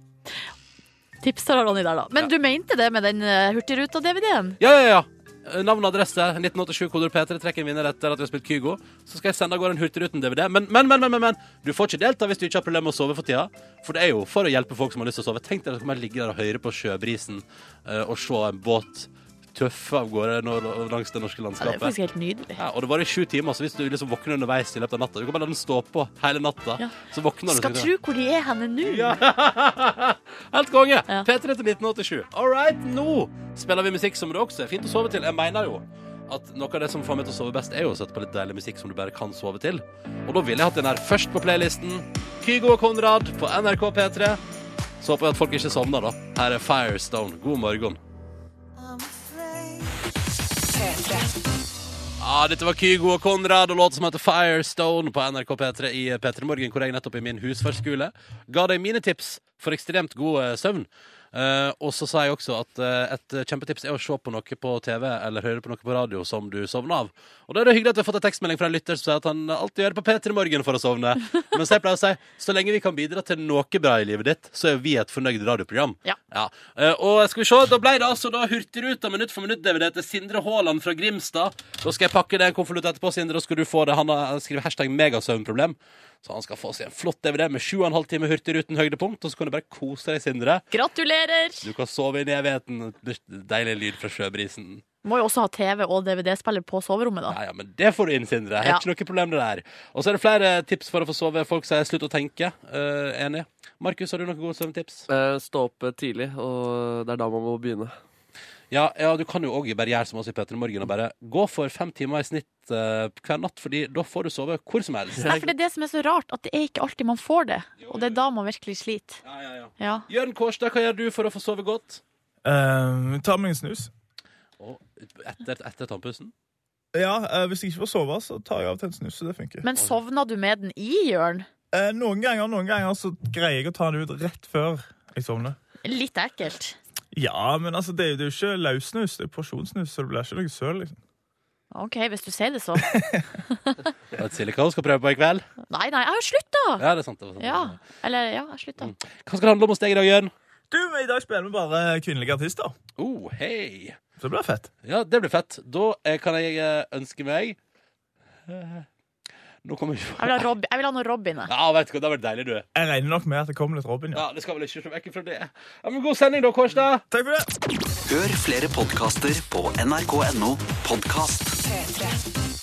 Tips til Ronny der, da. Men du mente det med den eh, Hurtigruta-DVD-en? Ja, ja, ja. Eh, Navn og adresse, 1987 koder P3, trekk en vinner etter at vi har spilt Kygo. Så skal jeg sende av gårde en Hurtigruten-DVD. Men, men, men, men, men, men, du får ikke delta hvis du ikke har problemer med å sove for tida. For det er jo for å hjelpe folk som har lyst til å sove. Tenk deg at du kan bare ligge der og høre på sjøbrisen eh, og se en båt tøffe av gårde når, langs det norske Ja, det er faktisk helt nydelig. Ja, og det varer i sju timer, så hvis du liksom våkner underveis i løpet av natta Du kan bare la den stå på hele natta, Ja. så våkner du. Skal tro hvor de er henne nå. ja. Helt konge! Ja. P3 til 1987. All right, nå spiller vi musikk som det også er fint å sove til. Jeg mener jo at noe av det som får meg til å sove best, er jo å sette på litt deilig musikk som du bare kan sove til. Og da ville jeg hatt den her først på playlisten. Kygo og Konrad på NRK P3. Så håper jeg at folk ikke sovner, da. Her er Firestone. God morgen. Ja, dette var Kygo og Konrad og låt som heter Firestone på NRK P3 i P3 Morgen, hvor jeg nettopp i min husfarskule ga deg mine tips for ekstremt god søvn. Eh, og så sa jeg også at uh, et kjempetips er å se på noe på TV eller høre på noe på radio som du sovner av. Og da er det hyggelig at vi har fått en tekstmelding fra en lytter som sier at han alltid gjør det på P3 Morgen for å sovne. Mens jeg pleier å si så lenge vi kan bidra til noe bra i livet ditt, så er vi et fornøyd radioprogram. Ja. Eh, og skal vi se, da ble det altså da Hurtigruta minutt for minutt-DVD til Sindre Haaland fra Grimstad. Da skal jeg pakke det i en konvolutt etterpå, Sindre, og skal du få det. Han har skrevet hashtag megasøvnproblem. Så han skal få seg en flott DVD med 7,5 timer Hurtigruten høydepunkt, og så kan du bare kose deg, Sindre. Gratulerer! Du kan sove inn i evigheten. Deilig lyd fra sjøbrisen. Må jo også ha TV og DVD-spiller på soverommet, da. Ja, ja, men det får du inn, Sindre. Har Ja. ikke noe problem det der. Og så er det flere tips for å få sove. Folk sier slutt å tenke. Uh, enig. Markus, har du noen gode søvntips? Uh, Stå opp tidlig, og det er da man må begynne. Ja, ja, du kan jo òg bare gjøre som oss i Peter Morgen og bare gå for fem timer i snitt eh, hver natt, fordi da får du sove hvor som helst. Nei, for det er det som er så rart, at det er ikke alltid man får det. Og det er da man virkelig sliter. Ja, ja, ja. Ja. Jørn Kårstad, hva gjør du for å få sove godt? Uh, ta meg en snus. Og etter, etter tannpussen? Ja, eh, Hvis jeg ikke får sove, så tar jeg av og til en snus. så det funker. Men sovna du med den i, Jørn? Eh, noen ganger noen ganger så greier jeg å ta den ut rett før jeg sovner. Litt ekkelt. Ja, men altså, det er jo det er jo ikke løssnus, det er porsjonssnus, så det blir ikke noe søl. liksom. OK, hvis du sier det så. Vet Silje hva hun skal prøve på i kveld? Nei, nei, jeg har jo slutta! Ja, det er sant. Det var sant. Ja. Eller, ja, jeg slutta. Hva skal det handle om hos deg i dag, Jørn? Du, I dag spiller vi bare kvinnelige artister. Oh, hei. Så det blir fett. Ja, det blir fett. Da eh, kan jeg eh, ønske meg eh, Nå kommer ikke Jeg vil ha, Rob jeg vil ha noe Robin. jeg. Ja, vet du hva, det har vært deilig, du. Jeg regner nok med at det kommer litt Robin, ja. Ja, Det skal vel ikke se vekk fra det. Ja, men God sending, da, Kårstad. Takk for det. Hør flere podkaster på nrk.no podkast. P3.